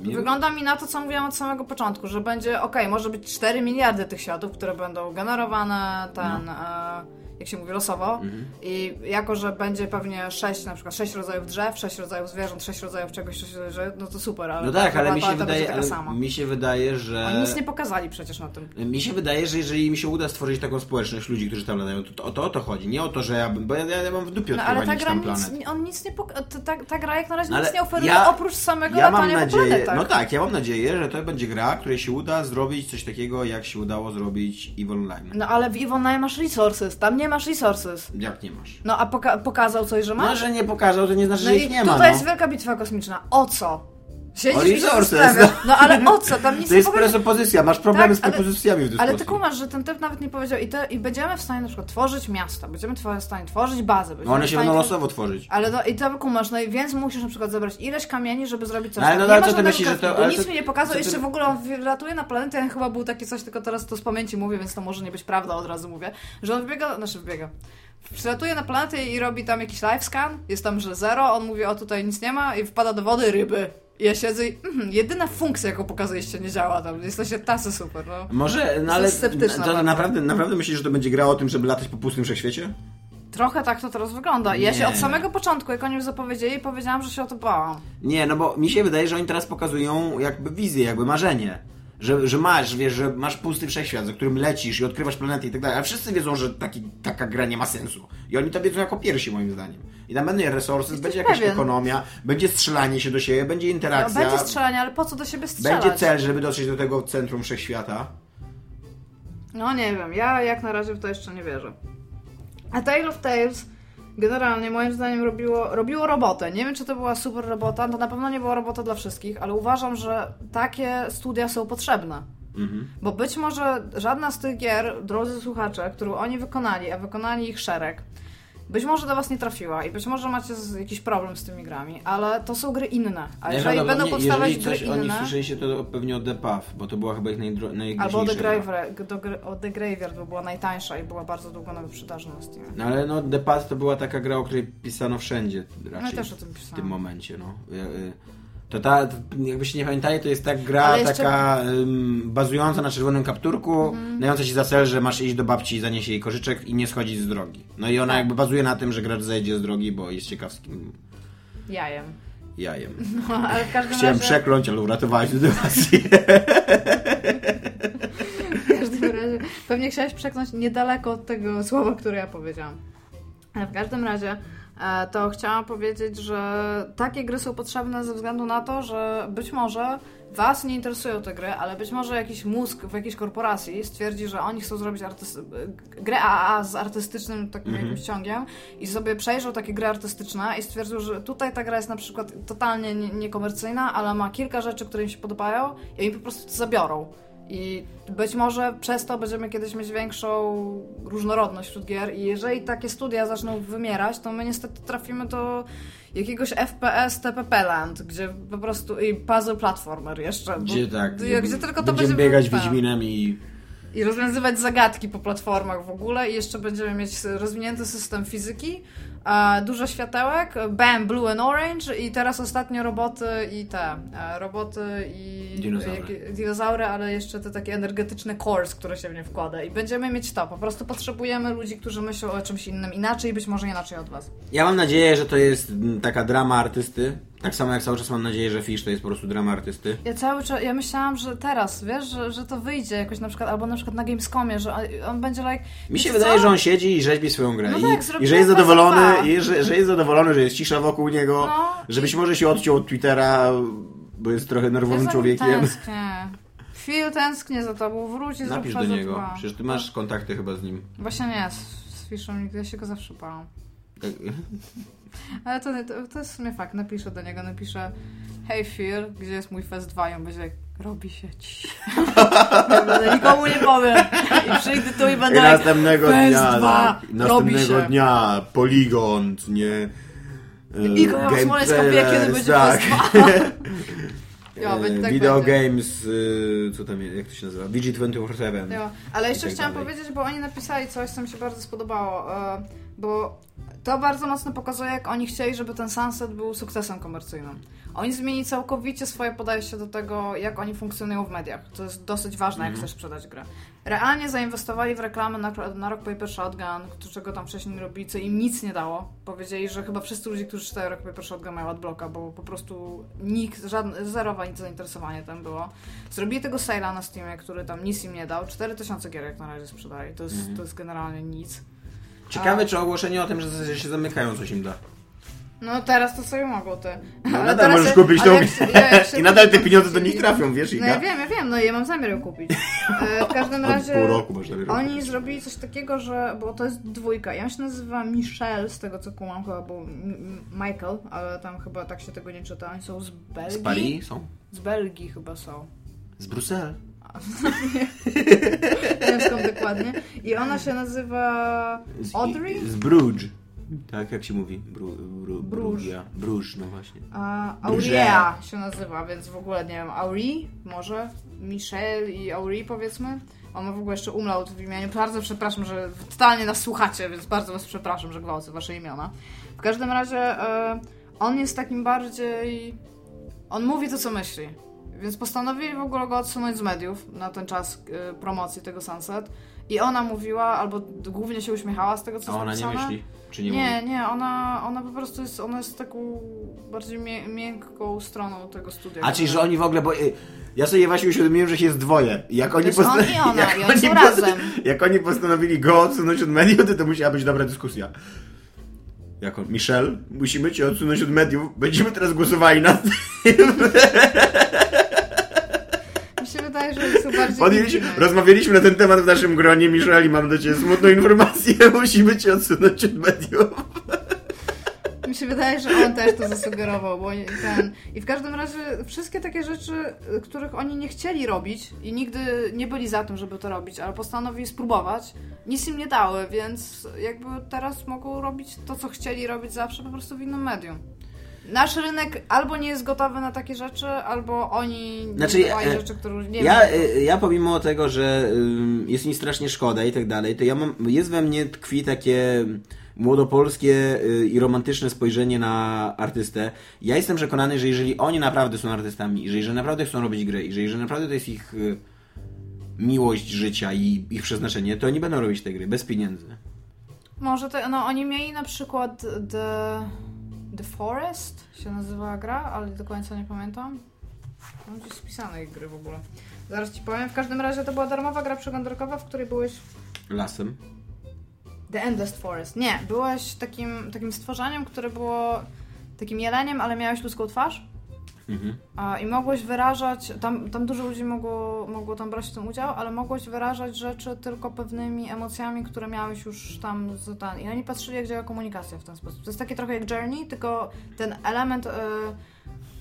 Speaker 2: Nie
Speaker 3: Wygląda mi na to, co mówiłam od samego początku, że będzie, okej, może być 4 miliardy tych światów, które będą generowane, ten, e, jak się mówi, losowo.
Speaker 2: Mhm.
Speaker 3: I jako, że będzie pewnie 6, na przykład 6 rodzajów drzew, 6 rodzajów zwierząt, 6 rodzajów czegoś, 6 rodzajów, no to super, ale
Speaker 2: No tak, ale mi się, wydaje, ale mi się wydaje, że...
Speaker 3: Oni nic nie pokazali przecież na tym.
Speaker 2: Mi się wydaje, że jeżeli mi się uda stworzyć taką społeczność ludzi, którzy tam latają, to, o to o to chodzi. Nie o to, że ja bym. Bo ja, ja mam w dupie
Speaker 3: No ale ta gra nic, on nic nie poka- ta, ta, gra jak na razie
Speaker 2: No
Speaker 3: nic nie oferuje
Speaker 2: ja-
Speaker 3: oprócz samego
Speaker 2: Ja mam
Speaker 3: latania po
Speaker 2: nadzieję,
Speaker 3: planetach.
Speaker 2: no tak, ja mam nadzieję, że to będzie gra, której się uda zrobić coś takiego, jak się udało zrobić EVE Online.
Speaker 3: No ale w Ivonne masz resources, tam nie masz resources.
Speaker 2: Jak nie masz?
Speaker 3: No a poka- pokazał coś, że masz?
Speaker 2: No, że nie pokazał, to nie znaczy,
Speaker 3: No
Speaker 2: że ich nie ma.
Speaker 3: tutaj
Speaker 2: No.
Speaker 3: jest wielka bitwa kosmiczna. O co? Siedzisz i
Speaker 2: resources,
Speaker 3: zastanawiasz. No ale o co? Tam nic
Speaker 2: To jest
Speaker 3: powiedział.
Speaker 2: presupozycja, masz problemy
Speaker 3: Tak,
Speaker 2: z prepozycjami w ten
Speaker 3: Ale ty kumasz, że ten typ nawet nie powiedział i, te, i będziemy w stanie na przykład tworzyć miasta, będziemy w stanie tworzyć bazę.
Speaker 2: No one się będą
Speaker 3: tworzyć-
Speaker 2: losowo tworzyć.
Speaker 3: Ale no, i to kumasz, no i więc musisz na przykład zebrać ileś kamieni, żeby zrobić coś.
Speaker 2: No ale no, ale co ty myślisz, że to-
Speaker 3: Nic
Speaker 2: co-
Speaker 3: mi nie pokazał,
Speaker 2: co ty-
Speaker 3: jeszcze w ogóle on wylatuje na planetę, ja chyba był takie coś, tylko teraz to z pamięci mówię, więc to może nie być prawda, od razu mówię, że on wbiega, znaczy wbiega. Przylatuje na planetę i robi tam jakiś live scan, jest tam, że zero, on mówi, o tutaj nic nie ma i wpada do wody ryby. Ja siedzę i mhm, jedyna funkcja, jaką pokazaliście, nie działa tam. Jesteście tacy super, no.
Speaker 2: Może, no ale
Speaker 3: sceptyczna
Speaker 2: to naprawdę, naprawdę myślisz, że to będzie gra o tym, żeby latać po pustym wszechświecie?
Speaker 3: Trochę tak to teraz wygląda. Ja się od samego początku, jak oni już zapowiedzieli, powiedziałam, że się o to bałam.
Speaker 2: Nie, no bo mi się wydaje, że oni teraz pokazują jakby wizję, jakby marzenie. Że, że masz, wiesz, że masz pusty wszechświat, za którym lecisz i odkrywasz planety i tak dalej, a wszyscy wiedzą, że taki, taka gra nie ma sensu. I oni to wiedzą jako pierwsi, moim zdaniem. I tam będą resources, będzie jakaś
Speaker 3: pewien.
Speaker 2: ekonomia, będzie strzelanie się do siebie, będzie
Speaker 3: No,
Speaker 2: interakcja.
Speaker 3: będzie strzelanie, ale po co do siebie strzelać?
Speaker 2: Będzie cel, żeby dotrzeć do tego centrum wszechświata.
Speaker 3: No nie wiem, ja jak na razie w to jeszcze nie wierzę. A Tale of Tales generalnie moim zdaniem robiło, robiło robotę. Nie wiem, czy to była super robota, to na pewno nie była robota dla wszystkich, ale uważam, że takie studia są potrzebne.
Speaker 2: Mhm.
Speaker 3: Bo być może żadna z tych gier, drodzy słuchacze, którą oni wykonali, a wykonali ich szereg, być może do Was nie trafiła i być może macie z, jakiś problem z tymi grami, ale to są gry inne. A jeżeli
Speaker 2: Najprawdopodobniej,
Speaker 3: będą powstawać
Speaker 2: jeżeli
Speaker 3: gry
Speaker 2: coś nich
Speaker 3: inne,
Speaker 2: słyszeliście, to pewnie o The Path, bo to była chyba ich najgłośniejsza
Speaker 3: albo The,
Speaker 2: gra.
Speaker 3: Graver, do, gry- o The Graveyard, bo była najtańsza i była bardzo długo na wyprzedaży na Steamie.
Speaker 2: No ale no The Path to była taka gra, o której pisano wszędzie raczej
Speaker 3: No też o tym
Speaker 2: w
Speaker 3: pisałam.
Speaker 2: tym momencie, no. Y, y, To ta, jakbyście nie pamiętali, to jest tak gra
Speaker 3: jeszcze- Mhm.
Speaker 2: taka ym, bazująca na czerwonym kapturku, dająca ci za cel, że masz iść do babci i zanieść jej kożyczek i nie schodzić z drogi. No i ona
Speaker 3: Tak.
Speaker 2: jakby bazuje na tym, że gracz zejdzie z drogi, bo jest ciekawskim
Speaker 3: Jajem.
Speaker 2: jajem.
Speaker 3: No, ale w każdym
Speaker 2: Chciałem
Speaker 3: razie...
Speaker 2: przekląć, ale uratowałeś sytuację.
Speaker 3: W każdym razie, pewnie chciałeś przeknąć niedaleko od tego słowa, które ja powiedziałam. Ale w każdym razie to chciałam powiedzieć, że takie gry są potrzebne ze względu na to, że być może Was nie interesują te gry, ale być może jakiś mózg w jakiejś korporacji stwierdzi, że oni chcą zrobić artys- grę AAA z artystycznym takim
Speaker 2: Mhm.
Speaker 3: jakimś ciągiem i sobie przejrzał takie gry artystyczne i stwierdził, że tutaj ta gra jest na przykład totalnie nie- niekomercyjna, ale ma kilka rzeczy, które im się podobają i oni po prostu to zabiorą. I być może przez to będziemy kiedyś mieć większą różnorodność wśród gier i jeżeli takie studia zaczną wymierać, to my niestety trafimy do jakiegoś FPS TPP Land, gdzie po prostu i puzzle platformer jeszcze. bo-
Speaker 2: Gdzie tak?
Speaker 3: Gdzie, gdzie tylko to
Speaker 2: będziemy
Speaker 3: będzie
Speaker 2: biegać. Wiedźminem i
Speaker 3: I rozwiązywać zagadki po platformach w ogóle i jeszcze będziemy mieć rozwinięty system fizyki, dużo światełek, bam, blue and orange i teraz ostatnio roboty i te, e, roboty i
Speaker 2: Dinozaury.
Speaker 3: jakie- dinozaury, ale jeszcze te takie energetyczne cores, które się w nie wkłada i będziemy mieć to, po prostu potrzebujemy ludzi, którzy myślą o czymś innym inaczej, być może inaczej od was.
Speaker 2: Ja mam nadzieję, że to jest mm, taka drama artysty. Tak samo jak cały czas mam nadzieję, że Fish to jest po prostu drama artysty.
Speaker 3: Ja cały czas, ja myślałam, że teraz, wiesz, że, że to wyjdzie jakoś na przykład, albo na przykład na Gamescomie, że on będzie like...
Speaker 2: Mi się wydaje,
Speaker 3: co?
Speaker 2: że on siedzi i rzeźbi swoją grę.
Speaker 3: No
Speaker 2: I,
Speaker 3: tak,
Speaker 2: I że jest zadowolony,
Speaker 3: 2.
Speaker 2: i że, że jest zadowolony, że jest cisza wokół niego,
Speaker 3: No,
Speaker 2: że
Speaker 3: i-
Speaker 2: być może się odciął od Twittera, bo jest trochę nerwowym
Speaker 3: Ja
Speaker 2: człowiekiem.
Speaker 3: Tęsknię. Phil tęsknię za tobą, wróć i
Speaker 2: Napisz do niego.
Speaker 3: dwa.
Speaker 2: Przecież ty masz kontakty chyba z nim.
Speaker 3: Właśnie nie, z, Fishem nigdy, ja się go zawsze bałam.
Speaker 2: Tak.
Speaker 3: Ale to, to, to jest w sumie fakt, napiszę do niego, napiszę Hej Phil, gdzie jest mój Fest 2? I on będzie robi się ci. nikomu nie powiem. I przyjdę tu i
Speaker 2: I
Speaker 3: będę jak,
Speaker 2: następnego
Speaker 3: Fest
Speaker 2: dnia, tak, następnego dnia, Poligon, nie... e,
Speaker 3: Igor
Speaker 2: Game
Speaker 3: Smoleńska wie, kiedy będzie
Speaker 2: tak.
Speaker 3: Fest 2. Jo,
Speaker 2: E,
Speaker 3: tak
Speaker 2: Video
Speaker 3: będzie.
Speaker 2: Games, y, co tam jest, jak to się nazywa? VG247.
Speaker 3: Jo, ale jeszcze
Speaker 2: I tak
Speaker 3: chciałam powiedzieć, bo oni napisali coś, co mi się bardzo spodobało, e, bo to bardzo mocno pokazuje, jak oni chcieli, żeby ten Sunset był sukcesem komercyjnym. Oni zmienili całkowicie swoje podejście do tego, jak oni funkcjonują w mediach. To jest dosyć ważne, jak chcesz sprzedać grę. Realnie zainwestowali w reklamę na, na Rock Paper Shotgun, czego tam wcześniej nie robili, co im nic nie dało. Powiedzieli, że chyba wszyscy ludzie, którzy czytają Rock Paper Shotgun mają adblocka, bo po prostu nikt, żadne, zerowe nic zainteresowanie tam było. Zrobili tego sale'a na Steamie, który tam nic im nie dał. 4000 gier jak na razie sprzedali. To jest,
Speaker 2: Mhm.
Speaker 3: to jest generalnie nic.
Speaker 2: Ciekawe, czy ogłoszenie o tym, że się zamykają, coś im da.
Speaker 3: No teraz to sobie mogą ty.
Speaker 2: No,
Speaker 3: Ale
Speaker 2: nadal możesz kupić tą
Speaker 3: jak ja-
Speaker 2: I nadal te pieniądze do nich trafią, wiesz,
Speaker 3: No
Speaker 2: Iga?
Speaker 3: ja wiem, ja wiem, no ja mam zamiar ją kupić. E, w każdym
Speaker 2: Od
Speaker 3: razie
Speaker 2: pół roku masz zamiar
Speaker 3: oni
Speaker 2: kupić.
Speaker 3: zrobili coś takiego, że, bo to jest dwójka i on się nazywa Michel, z tego co kumam chyba, bo Michael, ale tam chyba tak się tego nie czyta, oni są z Belgii.
Speaker 2: Z Paris są?
Speaker 3: Z Belgii chyba są.
Speaker 2: Z Brukseli.
Speaker 3: Nie wiem skąd dokładnie. I ona się nazywa Audrey?
Speaker 2: Z Bruges. Tak, jak się mówi? Bru, bru,
Speaker 3: Bruges.
Speaker 2: Brugia. Bruges, no właśnie.
Speaker 3: A
Speaker 2: Bruges.
Speaker 3: Aurea się nazywa, więc w ogóle nie wiem, Aurie może? Michel i Aurie powiedzmy. On ma w ogóle jeszcze umlaut w imieniu. Bardzo przepraszam, że totalnie nas słuchacie, więc bardzo was przepraszam, że gwałcę wasze imiona. W każdym razie e, on jest takim bardziej... On mówi to, co myśli. Więc postanowili w ogóle go odsunąć z mediów na ten czas e, promocji tego Sunset. I ona mówiła, albo głównie się uśmiechała z tego, co
Speaker 2: A ona nie myśli? Czy nie,
Speaker 3: Nie,
Speaker 2: mówi?
Speaker 3: nie, ona, ona po prostu jest, ona jest taką bardziej mię, miękką stroną tego studia.
Speaker 2: A czyli, że oni w ogóle, bo y, ja sobie właśnie uświadomiłem, że ich jest dwoje. Jak oni,
Speaker 3: on i ona,
Speaker 2: jak
Speaker 3: i oni są
Speaker 2: post-
Speaker 3: razem.
Speaker 2: Jak oni postanowili go odsunąć od mediów, to to musiała być dobra dyskusja. Jako Michelle, musimy cię odsunąć od mediów. Będziemy teraz głosowali na tym.
Speaker 3: Oni są bardziej
Speaker 2: Podjęliśmy,
Speaker 3: intymne.
Speaker 2: rozmawialiśmy na ten temat w naszym gronie. Michelle, i mam do ciebie smutną informację. Musimy cię odsunąć od mediów.
Speaker 3: Mi się wydaje, że on też to zasugerował, bo ten... I w każdym razie wszystkie takie rzeczy, których oni nie chcieli robić i nigdy nie byli za tym, żeby to robić, ale postanowili spróbować, nic im nie dały, więc jakby teraz mogą robić to, co chcieli robić zawsze, po prostu w innym medium. Nasz rynek albo nie jest gotowy na takie rzeczy, albo oni nie
Speaker 2: Znaczy,
Speaker 3: działają
Speaker 2: e,
Speaker 3: rzeczy, które nie
Speaker 2: Ja, y, ja pomimo tego, że jest mi strasznie szkoda i tak dalej, to ja mam, jest we mnie tkwi takie młodopolskie y, i romantyczne spojrzenie na artystę. Ja jestem przekonany, że jeżeli oni naprawdę są artystami, że jeżeli naprawdę chcą robić gry, że jeżeli naprawdę to jest ich y, miłość życia i ich przeznaczenie, to oni będą robić te gry bez pieniędzy.
Speaker 3: Może to, no oni mieli na przykład The, The Forest się nazywała gra, ale do końca nie pamiętam. Mam gdzieś spisane ich gry w ogóle. Zaraz ci powiem. W każdym razie to była darmowa gra przeglądarkowa, w której byłeś
Speaker 2: Lasem.
Speaker 3: The Endless Forest. Nie, byłeś takim, takim stworzeniem, które było takim jeleniem, ale miałeś ludzką twarz.
Speaker 2: Mhm.
Speaker 3: I mogłeś wyrażać, tam, tam dużo ludzi mogło, mogło tam brać w tym udział, ale mogłeś wyrażać rzeczy tylko pewnymi emocjami, które miałeś już tam z. I oni patrzyli, jak działa komunikacja w ten sposób. To jest takie trochę jak Journey, tylko ten element e,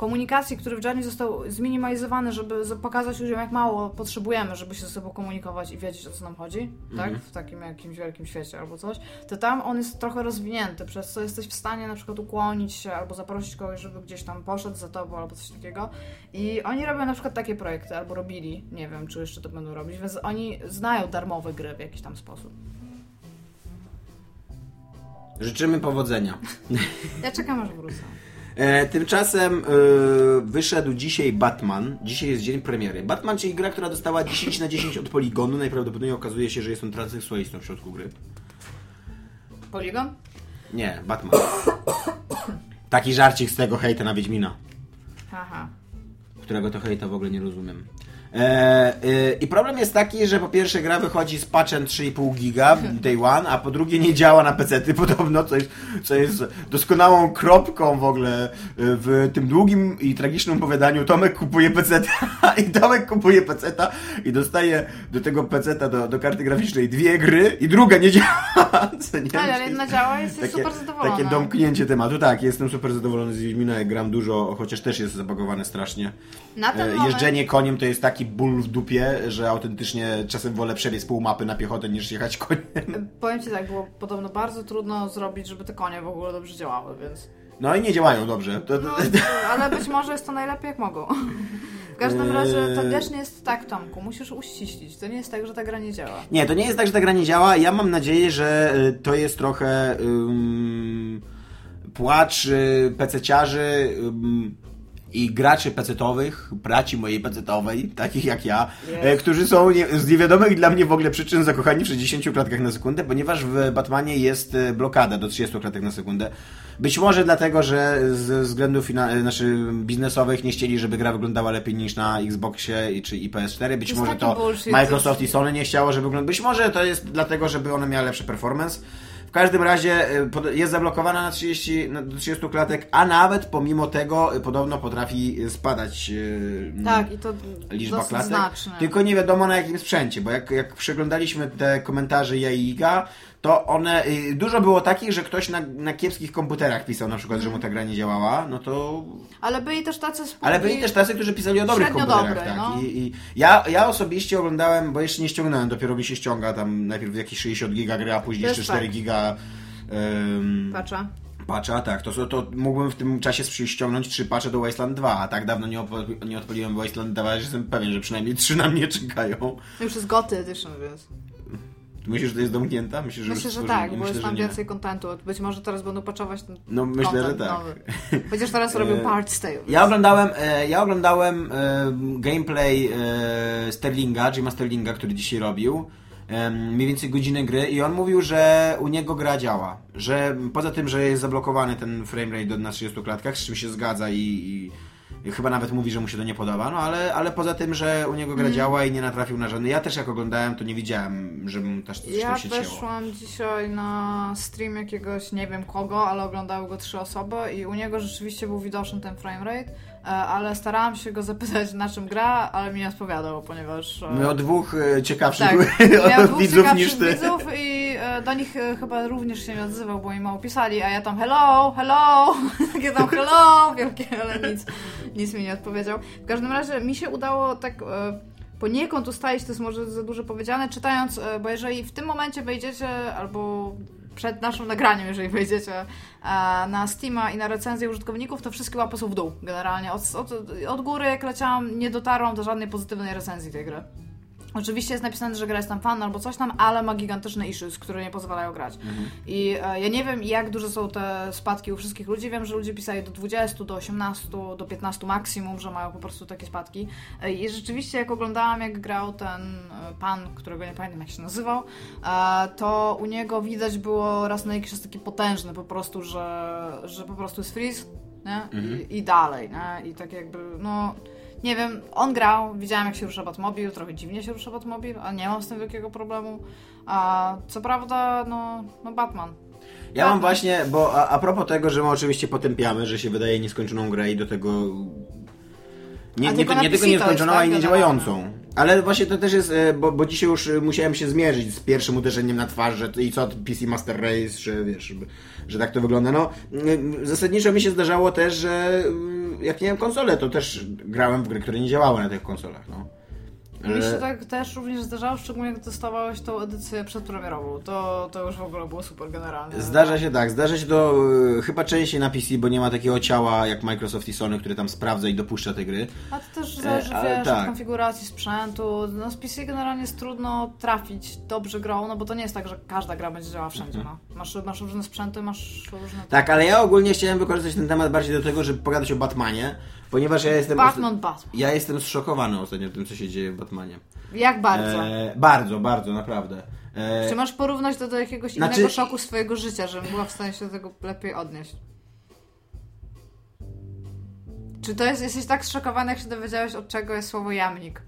Speaker 3: komunikacji, który w Journey został zminimalizowany, żeby pokazać ludziom, jak mało potrzebujemy, żeby się ze sobą komunikować i wiedzieć, o co nam chodzi, tak? W takim jakimś wielkim świecie albo coś, to tam on jest trochę rozwinięty, przez co jesteś w stanie na przykład ukłonić się albo zaprosić kogoś, żeby gdzieś tam poszedł za tobą albo coś takiego. I oni robią na przykład takie projekty, albo robili, nie wiem, czy jeszcze to będą robić, więc oni znają darmowe gry w jakiś tam sposób.
Speaker 2: Życzymy powodzenia.
Speaker 3: Ja czekam, aż wrócę.
Speaker 2: E, tymczasem e, wyszedł dzisiaj Batman. Dzisiaj jest dzień premiery. Batman, czyli gra, która dostała 10 na 10 od Poligonu. Najprawdopodobniej okazuje się, że jest on transseksualistą w środku gry.
Speaker 3: Polygon?
Speaker 2: Nie, Batman. Taki żarcik z tego hejta na Wiedźmina,
Speaker 3: Haha.
Speaker 2: którego to hejta w ogóle nie rozumiem. E, e, I problem jest taki, że po pierwsze gra wychodzi z patchem 3,5 giga day one, a po drugie nie działa na PC-ty podobno, co jest, co jest doskonałą kropką w ogóle e, w tym długim i tragicznym opowiadaniu. Tomek kupuje PC-ta i Tomek kupuje PC-ta i dostaje do tego PC-ta, do, do karty graficznej dwie gry i druga nie działa. Co nie?
Speaker 3: Ale, ale jedna działa i jesteś super zadowolona.
Speaker 2: Takie domknięcie tematu. Tak, jestem super zadowolony z Wiedźmina, gram dużo, chociaż też jest zabagowane strasznie.
Speaker 3: Na ten
Speaker 2: E,
Speaker 3: moment...
Speaker 2: Jeżdżenie koniem to jest taki ból w dupie, że autentycznie czasem wolę przebiec pół mapy na piechotę niż jechać koniem.
Speaker 3: Powiem Ci tak, było podobno bardzo trudno zrobić, żeby te konie w ogóle dobrze działały, więc...
Speaker 2: No i nie działają dobrze. To,
Speaker 3: No, ale być może jest to najlepiej jak mogą. W każdym
Speaker 2: Eee.
Speaker 3: razie to też nie jest tak, Tomku. Musisz uściślić. To nie jest tak, że ta gra nie działa.
Speaker 2: Nie, to nie jest tak, że ta gra nie działa. Ja mam nadzieję, że y, to jest trochę ym, płacz y, pececiarzy ym, i graczy pecetowych, braci mojej pecetowej, takich jak ja,
Speaker 3: Jest.
Speaker 2: e, którzy są nie, z niewiadomych dla mnie w ogóle przyczyn zakochani w 60 klatkach na sekundę, ponieważ w Batmanie jest e, blokada do 30 klatek na sekundę. Być może dlatego, że ze względów e, znaczy biznesowych nie chcieli, żeby gra wyglądała lepiej niż na Xboxie czy i PS4. Być może to. Microsoft i Sony nie chciało, żeby wyglądać. Być może to jest dlatego, żeby one miały lepszy performance. W każdym razie y, jest zablokowana na 30, na do 30 klatek, a nawet pomimo tego y, podobno potrafi y, spadać y,
Speaker 3: Tak, i to
Speaker 2: liczba klatek.
Speaker 3: znacznie.
Speaker 2: Tylko nie wiadomo na jakim sprzęcie, bo jak, jak przeglądaliśmy te komentarze ja i Iga, to one, y, dużo było takich, że ktoś na, na kiepskich komputerach pisał na przykład, że mu ta gra nie działała, no to
Speaker 3: Ale byli też tacy spółki...
Speaker 2: ale byli też tacy, którzy pisali o dobrych komputerach.
Speaker 3: dobre,
Speaker 2: tak.
Speaker 3: no.
Speaker 2: I, I ja, ja osobiście oglądałem, bo jeszcze nie ściągnąłem, dopiero mi się ściąga tam najpierw jakieś 60 giga gry, a później
Speaker 3: Też
Speaker 2: jeszcze 4
Speaker 3: tak.
Speaker 2: giga um,
Speaker 3: Patrzę.
Speaker 2: patcha, tak. To, to, mógłbym w tym czasie ściągnąć 3 patche do Wasteland 2, a tak dawno nie, opo- nie odpaliłem Wasteland 2, że jestem pewien, że przynajmniej 3 na mnie czekają.
Speaker 3: Już jest Goty Edition, więc...
Speaker 2: Myślisz, że to jest domknięta? Myślisz, że
Speaker 3: Myślę, że
Speaker 2: stworzyli?
Speaker 3: tak, bo jest
Speaker 2: że
Speaker 3: tam więcej kontentu. Być może teraz będą patchować ten
Speaker 2: No myślę, że tak.
Speaker 3: nowy. Chociaż teraz robią
Speaker 2: E,
Speaker 3: Part Tale.
Speaker 2: Ja oglądałem, ja oglądałem e, gameplay e, Sterlinga, Jima Sterlinga, który dzisiaj robił. mniej więcej godzinę gry i on mówił, że u niego gra działa. Że poza tym, że jest zablokowany ten framerate do- na 30 klatkach, z czym się zgadza i, i chyba nawet mówi, że mu się to nie podoba, no ale, ale poza tym, że u niego gra działa i nie natrafił na żadny. Ja też jak oglądałem, to nie widziałem, żebym też coś
Speaker 3: Ja
Speaker 2: się cięło.
Speaker 3: weszłam dzisiaj na stream jakiegoś, nie wiem kogo, ale oglądały go trzy osoby i u niego rzeczywiście był widoczny ten framerate, ale starałam się go zapytać na czym gra, ale mi nie odpowiadał, ponieważ... e,
Speaker 2: Miał dwóch e, ciekawszych
Speaker 3: Tak, miał dwóch
Speaker 2: widzów
Speaker 3: ciekawszych
Speaker 2: niż ty.
Speaker 3: widzów i e, do nich e, chyba również się nie odzywał, bo im mało pisali, a ja tam hello, hello, takie tam hello, wielkie, ale nic, nic mi nie odpowiedział. W każdym razie mi się udało tak e, poniekąd ustalić, to jest może za dużo powiedziane, czytając, e, bo jeżeli w tym momencie wejdziecie, albo przed naszym nagraniem, jeżeli wejdziecie e, na Steama i na recenzję użytkowników, to wszystkie łapy są w dół generalnie. Od, od, od góry jak leciałam, nie dotarłam do żadnej pozytywnej recenzji tej gry. Oczywiście jest napisane, że gra jest tam fan albo coś tam, ale ma gigantyczne issues, które nie pozwalają grać. I e, ja nie wiem, jak duże są te spadki u wszystkich ludzi. Wiem, że ludzie pisali do 20, do 18, do 15 maksimum, że mają po prostu takie spadki. E, I rzeczywiście, jak oglądałam, jak grał ten e, pan, którego nie pamiętam, jak się nazywał, e, to u niego widać było raz na jakiś czas taki potężny po prostu, że, że po prostu jest freeze, nie? I, I dalej, nie? I tak jakby, no... Nie wiem, on grał, widziałam jak się rusza Batmobil, trochę dziwnie się rusza Batmobil, a nie mam z tym wielkiego problemu. A co prawda, no, no Batman.
Speaker 2: Ja mam
Speaker 3: Batman.
Speaker 2: właśnie, bo a, a propos tego, że my oczywiście potępiamy, że się wydaje nieskończoną grę i do tego... Nie, nie,
Speaker 3: tylko
Speaker 2: nie,
Speaker 3: na
Speaker 2: tylko nieskończoną,
Speaker 3: jest,
Speaker 2: a i
Speaker 3: tak,
Speaker 2: niedziałającą. Ale właśnie to też jest, e, bo, bo dzisiaj już musiałem się zmierzyć z pierwszym uderzeniem na twarz, że i co PC Master Race, że wiesz, że, tak to wygląda. No, zasadniczo mi się zdarzało też, że jak miałem konsolę, to też grałem w gry, które nie działały na tych konsolach, no.
Speaker 3: Mi się
Speaker 2: E,
Speaker 3: tak też również zdarzało, szczególnie jak testowałeś tą edycję przedpremierową. To, to już w ogóle było super generalnie.
Speaker 2: Zdarza się tak, zdarza się to e, chyba częściej na PC, bo nie ma takiego ciała jak Microsoft i Sony, który tam sprawdza i dopuszcza te gry.
Speaker 3: A to też zależy,
Speaker 2: E,
Speaker 3: wiesz,
Speaker 2: tak.
Speaker 3: od konfiguracji sprzętu. No z PC generalnie jest trudno trafić dobrze grą, no bo to nie jest tak, że każda gra będzie działała wszędzie, no. Masz, masz różne sprzęty, masz różne...
Speaker 2: Tak, ale ja ogólnie chciałem wykorzystać ten temat bardziej do tego, żeby pogadać o Batmanie, ponieważ ja jestem.
Speaker 3: Batman, Batman.
Speaker 2: Ja jestem zszokowany ostatnio tym, co się dzieje w Batmanie.
Speaker 3: Jak bardzo?
Speaker 2: E, bardzo, bardzo, naprawdę. E,
Speaker 3: Czy masz porównać to do jakiegoś
Speaker 2: Znaczy-
Speaker 3: innego szoku swojego życia, żebym była w stanie się do tego lepiej odnieść? Czy to jest, jesteś tak zszokowany, jak się dowiedziałeś, od czego jest słowo jamnik?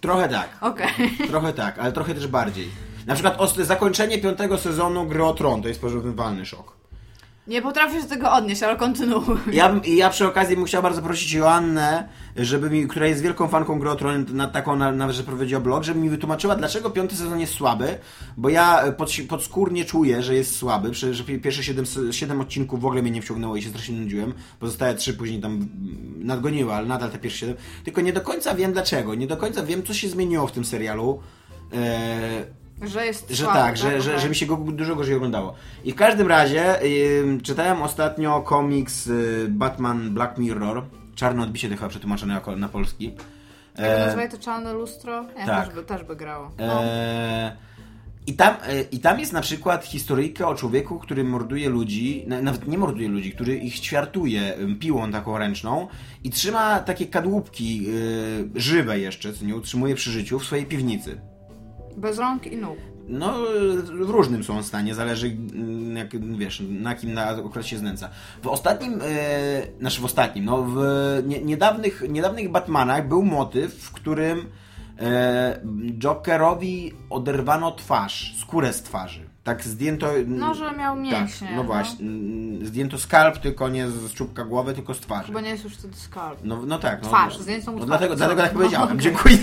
Speaker 2: trochę tak,
Speaker 3: Okej.
Speaker 2: trochę tak, ale trochę też bardziej. Na przykład zakończenie piątego sezonu Gry o Tron to jest porównywalny szok.
Speaker 3: Nie potrafię się do tego odnieść, ale kontynuuj.
Speaker 2: Ja, bym- ja przy okazji bym chciał bardzo prosić Joannę, żeby mi, która jest wielką fanką Gry o Tron, na taką na- nawet, że prowadziła blog, żeby mi wytłumaczyła, dlaczego piąty sezon jest słaby, bo ja e, pod, podskórnie czuję, że jest słaby, że pi- pierwsze 7, 7 odcinków w ogóle mnie nie wciągnęło i się strasznie nudziłem, pozostałe trzy później tam nadgoniły, ale nadal te pierwsze 7, tylko nie do końca wiem dlaczego, nie do końca wiem, co się zmieniło w tym serialu, e,
Speaker 3: Że jest
Speaker 2: że
Speaker 3: słaby,
Speaker 2: tak, że, że, że mi się go dużo gorzej oglądało. I w każdym razie ym, czytałem ostatnio komiks y, Batman Black Mirror. Czarne odbicie to chyba przetłumaczone jako na polski.
Speaker 3: Jak
Speaker 2: E,
Speaker 3: nazywaj to czarne lustro? Ja
Speaker 2: tak.
Speaker 3: też, by, też by grało. No.
Speaker 2: e, i tam, e, I tam jest na przykład historyjka o człowieku, który morduje ludzi, na- nawet nie morduje ludzi, który ich ćwiartuje piłą taką ręczną i trzyma takie kadłubki y, żywe jeszcze, co nie utrzymuje przy życiu w swojej piwnicy.
Speaker 3: Bez rąk i nóg.
Speaker 2: No, w różnym są stanie, zależy mm, jak, wiesz, na kim na się znęca. W ostatnim, e, znaczy w ostatnim, no w nie, niedawnych, niedawnych Batmanach był motyw, w którym e, Jokerowi oderwano twarz, skórę z twarzy. Tak zdjęto...
Speaker 3: No, że miał mięśnie.
Speaker 2: Tak, no właśnie. mm, Zdjęto skalp, tylko nie z czubka głowy, tylko z twarzy.
Speaker 3: Chyba nie jest już wtedy skarb.
Speaker 2: No, no tak. No,
Speaker 3: Twarz,
Speaker 2: no,
Speaker 3: zdjęto mu
Speaker 2: no
Speaker 3: twarz.
Speaker 2: dlatego, dlatego tak
Speaker 3: No,
Speaker 2: powiedziałem.
Speaker 3: okej.
Speaker 2: Dziękuję.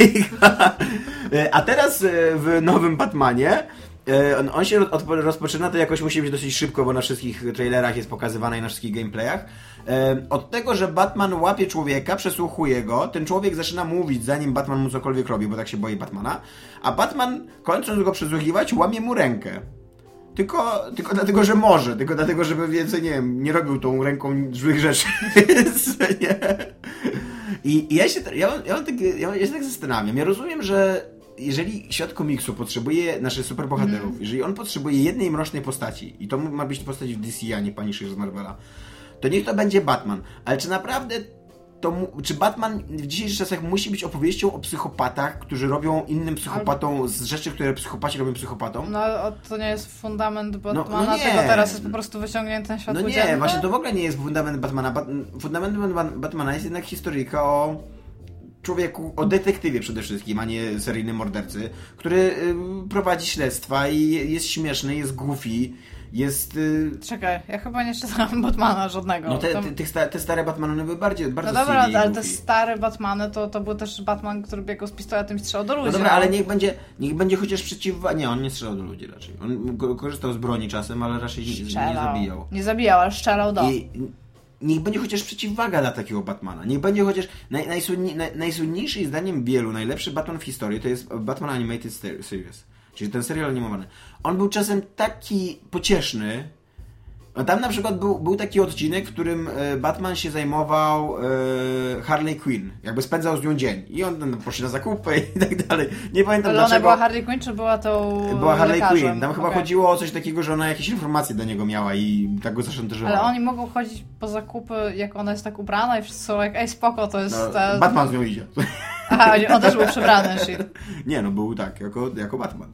Speaker 2: E, A teraz e, w nowym Batmanie e, on, on się od, rozpoczyna, to jakoś musi być dosyć szybko, bo na wszystkich trailerach jest pokazywane i na wszystkich gameplayach. Od tego, że Batman łapie człowieka, przesłuchuje go, ten człowiek zaczyna mówić, zanim Batman mu cokolwiek robi, bo tak się boi Batmana, a Batman, kończąc go przesłuchiwać, łamie mu rękę. Tylko, tylko dlatego, że może, tylko dlatego, żeby więcej, nie wiem, nie robił tą ręką złych rzeczy. nie? I, I ja się, ja, ja, mam takie, ja, ja się tak zastanawiam. Ja rozumiem, że jeżeli świat komiksu potrzebuje naszych superbohaterów, jeżeli on potrzebuje jednej mrocznej postaci, i to ma być postać w DC, a nie Punisher z Marvela, to niech to będzie Batman. Ale czy naprawdę to mu, czy Batman w dzisiejszych czasach musi być opowieścią o psychopatach, którzy robią innym psychopatom z rzeczy, które psychopaci robią psychopatom?
Speaker 3: No to nie jest fundament
Speaker 2: no
Speaker 3: Batmana,
Speaker 2: nie.
Speaker 3: tego teraz jest po prostu wyciągnięty na
Speaker 2: No
Speaker 3: światło
Speaker 2: nie,
Speaker 3: dzienne?
Speaker 2: właśnie to w ogóle nie jest fundament Batmana. Bat fundamentem Bat- Batmana jest jednak historyjka o człowieku, o detektywie przede wszystkim, a nie seryjnym mordercy, który y, prowadzi śledztwa i jest śmieszny, jest goofy, jest... Y,
Speaker 3: Czekaj, ja chyba nie czytałam Batmana żadnego.
Speaker 2: no te, te, te, sta- te stare Batmany były bardziej, bardzo
Speaker 3: No dobra, ale te stare Batmany to, to był też Batman, który biegał z pistoletem i strzelał do ludzi.
Speaker 2: No dobra, ale niech będzie, niech będzie chociaż przeciw... Nie, on nie strzelał do ludzi raczej. On ko- korzystał z broni czasem, ale raczej nie, nie
Speaker 3: Strzelał.
Speaker 2: zabijał.
Speaker 3: Nie zabijał, ale strzelał do.
Speaker 2: I niech będzie chociaż przeciwwaga dla takiego Batmana. Niech będzie chociaż. Naj, najsłynni, naj, najsłynniejszy zdaniem wielu, najlepszy Batman w historii to jest Batman Animated Ser- Series. Czyli ten serial animowany. On był czasem taki pocieszny. No tam na przykład był, był taki odcinek, w którym e, Batman się zajmował e, Harley Quinn. Jakby spędzał z nią dzień. I on tam poszedł na zakupy i tak dalej. Nie pamiętam
Speaker 3: ale ona
Speaker 2: dlaczego.
Speaker 3: była Harley Quinn, czy była to
Speaker 2: Była Harley
Speaker 3: lekarzem?
Speaker 2: Quinn. Tam chyba
Speaker 3: Okej.
Speaker 2: chodziło o coś takiego, że ona jakieś informacje do niego miała i tak go zaszantażowała.
Speaker 3: Ale oni mogą chodzić po zakupy, jak ona jest tak ubrana i wszyscy są jak, ej spoko, to jest...
Speaker 2: No,
Speaker 3: ta...
Speaker 2: Batman z nią idzie.
Speaker 3: Aha, on też był przebrany, shit.
Speaker 2: Nie, no był tak, jako, jako Batman.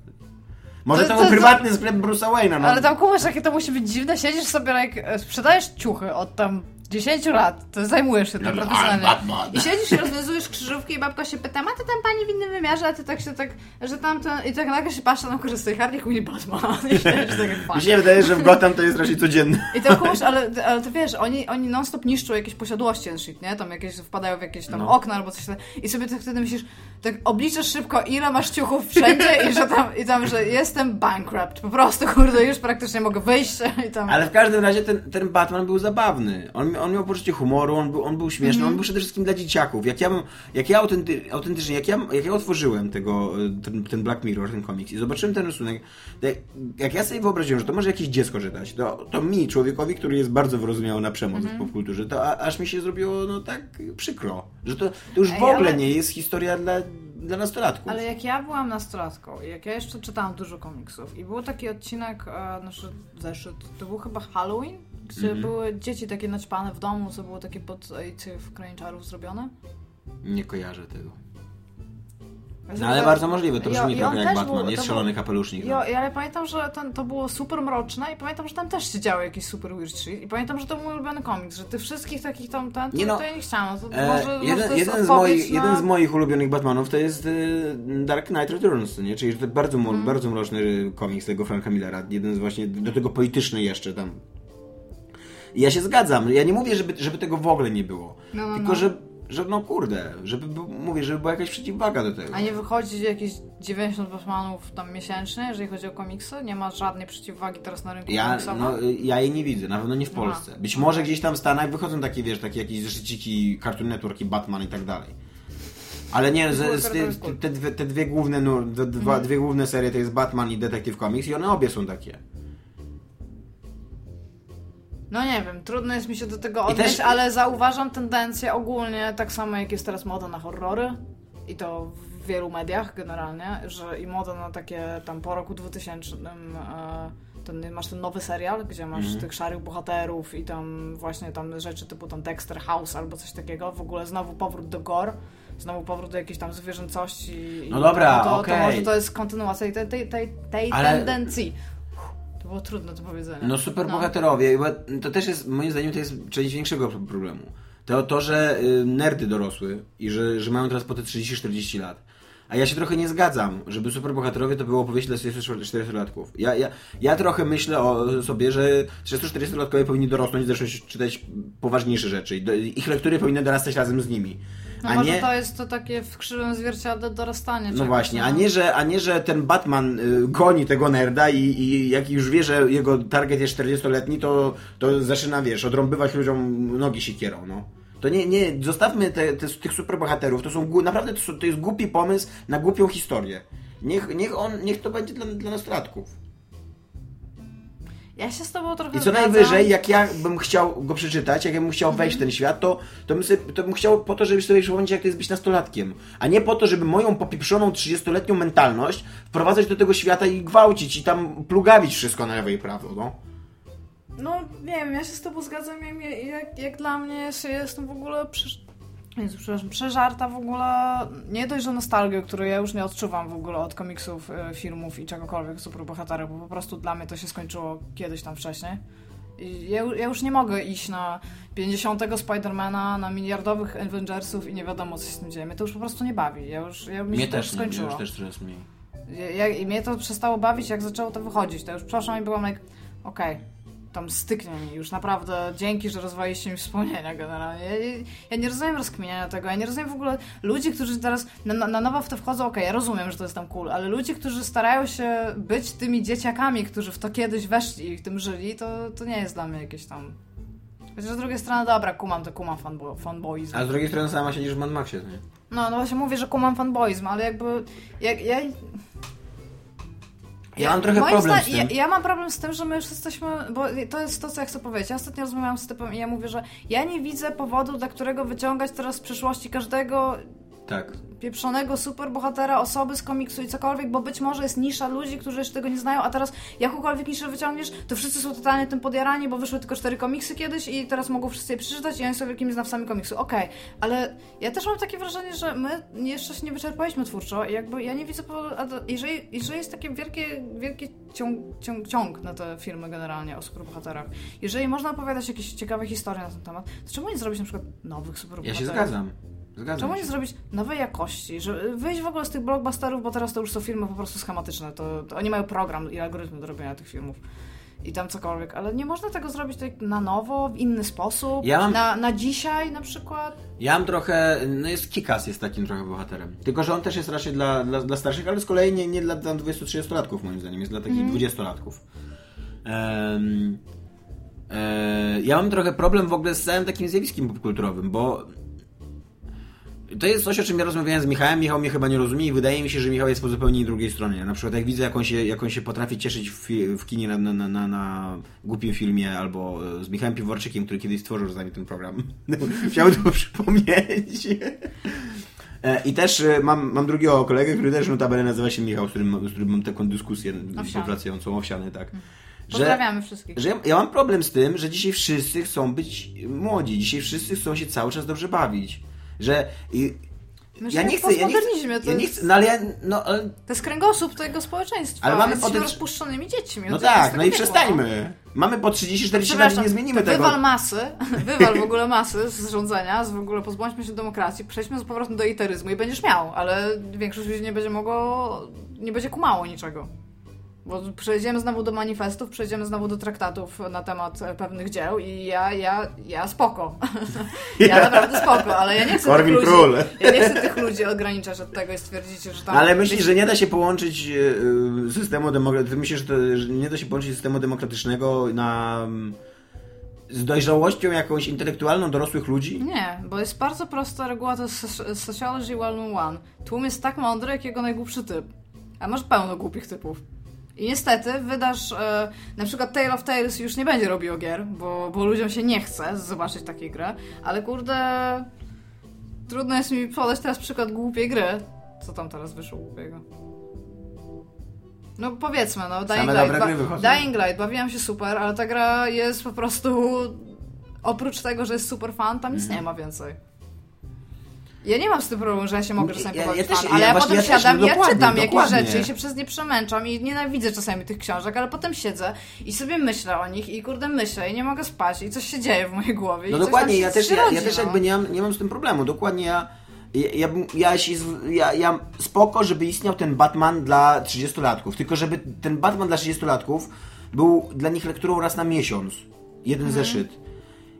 Speaker 2: Może
Speaker 3: To-
Speaker 2: to,
Speaker 3: to-
Speaker 2: był
Speaker 3: to-
Speaker 2: prywatny sklep Bruce'a Wayne'a, no.
Speaker 3: Ale tam kumasz, jakie to musi być dziwne, siedzisz sobie, like, e, sprzedajesz ciuchy od tam 10 lat, to zajmujesz się tym
Speaker 2: No, no,
Speaker 3: profesjonalnie. I siedzisz i rozwiązujesz krzyżówki i babka się pyta, ma ty tam pani w innym wymiarze, a ty tak się tak, że tamten... I tak nagle się patrzy, tam korzysta i Harley Quinn i Batman. I siedzisz
Speaker 2: Mi się wydaje, że w Gotham to jest raczej codzienne.
Speaker 3: I to kumasz, ale, ale to wiesz, oni, oni non-stop niszczą jakieś posiadłości and shit, nie? Tam jakieś wpadają w jakieś tam
Speaker 2: No.
Speaker 3: okna albo coś tam. I sobie tak wtedy myślisz, tak obliczasz szybko, ile masz ciuchów wszędzie i że tam, i tam, że jestem bankrupt. Po prostu, kurde, już praktycznie mogę wyjść i tam...
Speaker 2: Ale w każdym razie ten, ten Batman był zabawny. On, on miał poczucie humoru, on był, on był śmieszny,
Speaker 3: Mhm.
Speaker 2: on był przede wszystkim dla dzieciaków. Jak ja, bym- jak ja autenty, autentycznie, jak ja, jak ja otworzyłem tego, e, ten, ten Black Mirror, ten komiks i zobaczyłem ten rysunek, jak, jak ja sobie wyobraziłem, że to może jakieś dziecko czytać, to, to mi, człowiekowi, który jest bardzo wyrozumiały na przemoc
Speaker 3: Mhm.
Speaker 2: w popkulturze, to a, aż mi się zrobiło no tak przykro, że to, to już w
Speaker 3: Ej,
Speaker 2: ogóle
Speaker 3: ale-
Speaker 2: nie jest historia dla, dla nastolatków.
Speaker 3: Ale jak ja byłam nastolatką, jak ja jeszcze czytałam dużo komiksów i był taki odcinek, e, znaczy zeszyt, to był chyba Halloween, gdzie
Speaker 2: Mhm.
Speaker 3: były dzieci takie naćpane w domu, co było takie pod w krainie czarów zrobione.
Speaker 2: Nie kojarzę tego. No ale
Speaker 3: to-
Speaker 2: bardzo możliwe, to brzmi
Speaker 3: i
Speaker 2: trochę
Speaker 3: on
Speaker 2: jak Batman,
Speaker 3: był-
Speaker 2: jest
Speaker 3: to
Speaker 2: szalony
Speaker 3: był-
Speaker 2: kapelusznik. No.
Speaker 3: ja ale pamiętam, że ten, to było super mroczne i pamiętam, że tam też się działo jakieś super weird shit i pamiętam, że to był mój ulubiony komiks, że tych wszystkich takich tam, ten, to,
Speaker 2: Nie no,
Speaker 3: to ja nie chciałam. To
Speaker 2: E,
Speaker 3: może, może
Speaker 2: jeden,
Speaker 3: to jest
Speaker 2: jeden, z moich,
Speaker 3: na...
Speaker 2: jeden z moich ulubionych Batmanów to jest e, Dark Knight Returns, nie? czyli to bardzo,
Speaker 3: Mhm.
Speaker 2: bardzo mroczny komiks tego Franka Millera. Jeden z właśnie, do tego polityczny jeszcze tam. I ja się zgadzam. Ja nie mówię, żeby, żeby tego w ogóle nie było.
Speaker 3: No, no,
Speaker 2: tylko,
Speaker 3: no.
Speaker 2: że, że no kurde, żeby, mówię, żeby była jakaś przeciwwaga do tego.
Speaker 3: A nie wychodzi jakieś 90 Batmanów tam miesięcznie, jeżeli chodzi o komiksy? Nie ma żadnej przeciwwagi teraz na rynku
Speaker 2: Ja,
Speaker 3: komiksowym?
Speaker 2: no, ja jej nie widzę, na pewno nie w. Polsce. Być może gdzieś tam w Stanach wychodzą takie, wiesz, takie jakieś zeszyciki Cartoon Network i Batman i tak dalej. Ale nie, z, z, te, te, dwie, te dwie główne te dwa,
Speaker 3: Mhm.
Speaker 2: dwie główne serie to jest Batman i Detective Comics i one obie są takie.
Speaker 3: No nie wiem, trudno jest mi się do tego odnieść,
Speaker 2: też-
Speaker 3: ale zauważam tendencję ogólnie, tak samo jak jest teraz moda na horrory i to w wielu mediach generalnie, że i moda na takie tam po roku 2000 e, ten, masz ten nowy serial, gdzie masz
Speaker 2: Mhm.
Speaker 3: tych szarych bohaterów i tam właśnie tam rzeczy typu tam Dexter House albo coś takiego, w ogóle znowu powrót do gore, znowu powrót do jakiejś tam zwierzęcości. i-
Speaker 2: No dobra,
Speaker 3: to,
Speaker 2: okej.
Speaker 3: to może to jest kontynuacja tej, tej, tej, tej
Speaker 2: Ale-
Speaker 3: tendencji. Było trudne do powiedzenia.
Speaker 2: No super bohaterowie, bo to też jest, moim zdaniem, to jest część większego problemu. To, to że y, nerdy dorosły i że, że mają teraz po te 30-40 lat. A ja się trochę nie zgadzam, żeby superbohaterowie to było opowieść dla 44-latków. Ja, ja, ja trochę myślę o sobie, że 34-latkowie powinni dorosnąć i zacząć czytać poważniejsze rzeczy. Ich lektury powinny dorastać razem z nimi.
Speaker 3: No
Speaker 2: a
Speaker 3: może
Speaker 2: nie,
Speaker 3: to jest to takie w krzywym zwierciadle dorastanie.
Speaker 2: no
Speaker 3: czegoś,
Speaker 2: właśnie, a
Speaker 3: no.
Speaker 2: nie, że, a nie, że ten Batman y, goni tego nerda i, i jak już wie, że jego target jest 40-letni, to, to zaczyna, wiesz, odrąbywać ludziom nogi sikierą, no. To nie, nie, zostawmy te, te, tych superbohaterów, to są, naprawdę to, są, to jest głupi pomysł na głupią historię. Niech, niech, on, niech to będzie dla, dla nastolatków.
Speaker 3: Ja się z tobą trochę
Speaker 2: I co
Speaker 3: zgadzam.
Speaker 2: najwyżej, jak ja bym chciał go przeczytać, jak ja bym chciał wejść w ten świat, to, to, bym sobie, to bym chciał po to, żeby sobie przypomnieć, jak to jest być nastolatkiem. A nie po to, żeby moją popieprzoną 30-letnią mentalność wprowadzać do tego świata i gwałcić i tam plugawić wszystko na lewo i prawo, no.
Speaker 3: No nie wiem, ja się z tobą zgadzam, jak, jak, jak dla mnie jest, jestem w ogóle... Przy... Jezu, przepraszam, przeżarta w ogóle, nie dość, że nostalgię, której ja już nie odczuwam w ogóle od komiksów, y, filmów i czegokolwiek superbohaterów, bo po prostu dla mnie to się skończyło kiedyś tam wcześniej. I ja, ja już nie mogę iść na 50 Spidermana, na miliardowych Avengersów i nie wiadomo, co się z tym dzieje. Mnie to już po prostu nie bawi. Ja już, ja, mi
Speaker 2: Mnie
Speaker 3: już
Speaker 2: też nie, mnie
Speaker 3: skończyło.
Speaker 2: już też coraz mniej.
Speaker 3: Ja, ja, I mnie to przestało bawić, jak zaczęło to wychodzić. To już przeszłam i byłam like, okej, tam styknie mi już naprawdę. Dzięki, że rozwaliliście mi wspomnienia generalnie. Ja, ja, nie rozumiem rozkminiania tego. Ja nie rozumiem w ogóle ludzi, którzy teraz na, na, na nowo w to wchodzą. Okej, ja rozumiem, że to jest tam cool, ale ludzi, którzy starają się być tymi dzieciakami, którzy w to kiedyś weszli i w tym żyli, to, to nie jest dla mnie jakieś tam. Chociaż z drugiej strony, dobra, kumam, to kumam fanbo fanboizm.
Speaker 2: A z drugiej strony sama siedzisz w Mad Maxie, nie?
Speaker 3: No, no właśnie mówię, że kumam fanboizm, ale jakby. Jak, ja,
Speaker 2: Ja mam trochę problem
Speaker 3: zda-
Speaker 2: z tym.
Speaker 3: Ja, ja mam problem z tym, że my już jesteśmy, bo to jest to, co ja chcę powiedzieć. Ja ostatnio rozmawiałam z typem i ja mówię, że ja nie widzę powodu, dla którego wyciągać teraz z przeszłości każdego
Speaker 2: Tak.
Speaker 3: pieprzonego superbohatera, osoby z komiksu i cokolwiek, bo być może jest nisza ludzi, którzy jeszcze tego nie znają, a teraz jakąkolwiek niszę wyciągniesz, to wszyscy są totalnie tym podjarani, bo wyszły tylko cztery komiksy kiedyś i teraz mogą wszyscy je przeczytać i oni są wielkimi znawcami komiksu. Okej, ale ja też mam takie wrażenie, że my jeszcze się nie wyczerpaliśmy twórczo i jakby ja nie widzę powodu, jeżeli, jeżeli jest taki wielkie, wielki ciąg, ciąg, ciąg na te filmy generalnie o superbohaterach, jeżeli można opowiadać jakieś ciekawe historie na ten temat, to czemu nie zrobić na przykład nowych
Speaker 2: Ja
Speaker 3: superbohaterów?
Speaker 2: się zgadzam. Zgadzam
Speaker 3: Czemu
Speaker 2: się.
Speaker 3: nie zrobić nowej jakości? Że wyjść w ogóle z tych blockbusterów, bo teraz to już są filmy po prostu schematyczne. To, to oni mają program i algorytmy do robienia tych filmów. I tam cokolwiek, ale nie można tego zrobić tak na nowo, w inny sposób.
Speaker 2: Ja mam-
Speaker 3: na, na dzisiaj na przykład.
Speaker 2: Ja mam trochę, no jest Kikas jest takim trochę bohaterem. Tylko, że on też jest raczej dla, dla, dla starszych, ale z kolei nie, nie dla tam 20-30-latków moim zdaniem, jest dla takich
Speaker 3: Mhm.
Speaker 2: 20-latków. Em, e, ja mam trochę problem w ogóle z całym takim zjawiskiem popkulturowym, bo to jest coś, o czym ja rozmawiałem z Michałem. Michał mnie chyba nie rozumie i wydaje mi się, że Michał jest po zupełnie drugiej stronie. Na przykład jak widzę, jak on się, jak on się potrafi cieszyć w, w kinie na, na, na, na, głupim filmie, albo e, z Michałem Piworczykiem, który kiedyś stworzył z nami ten program. Chciałbym to przypomnieć. E, I też e, mam, mam drugiego kolegę, który też notabene nazywa się Michał, z którym, z którym mam taką dyskusję współpracującą, owsiany, tak. Że,
Speaker 3: Pozdrawiamy wszystkich.
Speaker 2: że ja, ja mam problem z tym, że dzisiaj wszyscy chcą być młodzi, dzisiaj wszyscy chcą się cały czas dobrze bawić. Że i,
Speaker 3: My
Speaker 2: ja nie chcę, ja nie chcę,
Speaker 3: to
Speaker 2: ja nie chcę, no ale ja, no, ale,
Speaker 3: To jest kręgosłup tego społeczeństwa.
Speaker 2: Ale mamy
Speaker 3: Jesteśmy
Speaker 2: potem-
Speaker 3: rozpuszczonymi dziećmi.
Speaker 2: no tak, no i przestańmy. Mamy po 30-40 lat i nie zmienimy tego.
Speaker 3: Wywal masy, wywal w ogóle masy z rządzenia, z w ogóle pozbądźmy się demokracji, przejdźmy z powrotem do iteryzmu i będziesz miał, ale większość ludzi nie będzie mogło, nie będzie kumało niczego. Bo przejdziemy znowu do manifestów, przejdziemy znowu do traktatów na temat e, pewnych dzieł i ja, ja, ja spoko. Ja naprawdę spoko, ale ja nie chcę
Speaker 2: Korwin
Speaker 3: tych
Speaker 2: Król.
Speaker 3: ludzi, ja nie chcę tych ludzi ograniczać od tego i stwierdzić, że tam...
Speaker 2: No, ale myślisz, że nie da się połączyć e, e, systemu demokratycznego. Myślisz, że, to, że nie da się połączyć systemu demokratycznego na. mm, z dojrzałością jakąś intelektualną dorosłych ludzi?
Speaker 3: Nie, bo jest bardzo prosta reguła, to jest Sociology 101. Tłum jest tak mądry, jak jego najgłupszy typ. A masz pełno głupich typów. I niestety wydasz, e, na przykład Tale of Tales już nie będzie robił gier, bo, bo ludziom się nie chce zobaczyć takiej gry, ale kurde, trudno jest mi podać teraz przykład głupiej gry. Co tam teraz wyszło głupiego? No powiedzmy, no Dying
Speaker 2: Same
Speaker 3: Light,
Speaker 2: wychodzą.
Speaker 3: Dying Light, bawiłam się super, ale ta gra jest po prostu oprócz tego, że jest super fan, tam nic
Speaker 2: Mhm.
Speaker 3: nie ma więcej. Ja nie mam z tym problemu, że ja się mogę czasami
Speaker 2: Ja-
Speaker 3: pobawić
Speaker 2: ja
Speaker 3: ale ja, potem siadam i ja czytam jakieś rzeczy i się przez nie przemęczam i nienawidzę czasami tych książek, ale potem siedzę i sobie myślę o nich i kurde myślę i nie mogę spać i coś się dzieje w mojej głowie. i
Speaker 2: No dokładnie, ja też,
Speaker 3: rodzi,
Speaker 2: ja też
Speaker 3: no.
Speaker 2: jakby nie mam, nie mam z tym problemu. Dokładnie ja. Ja, ja, ja, ja spoko, żeby istniał ten Batman dla 30-latków. Tylko żeby ten Batman dla 30-latków był dla nich lekturą raz na miesiąc. Jeden
Speaker 3: Mhm.
Speaker 2: zeszyt.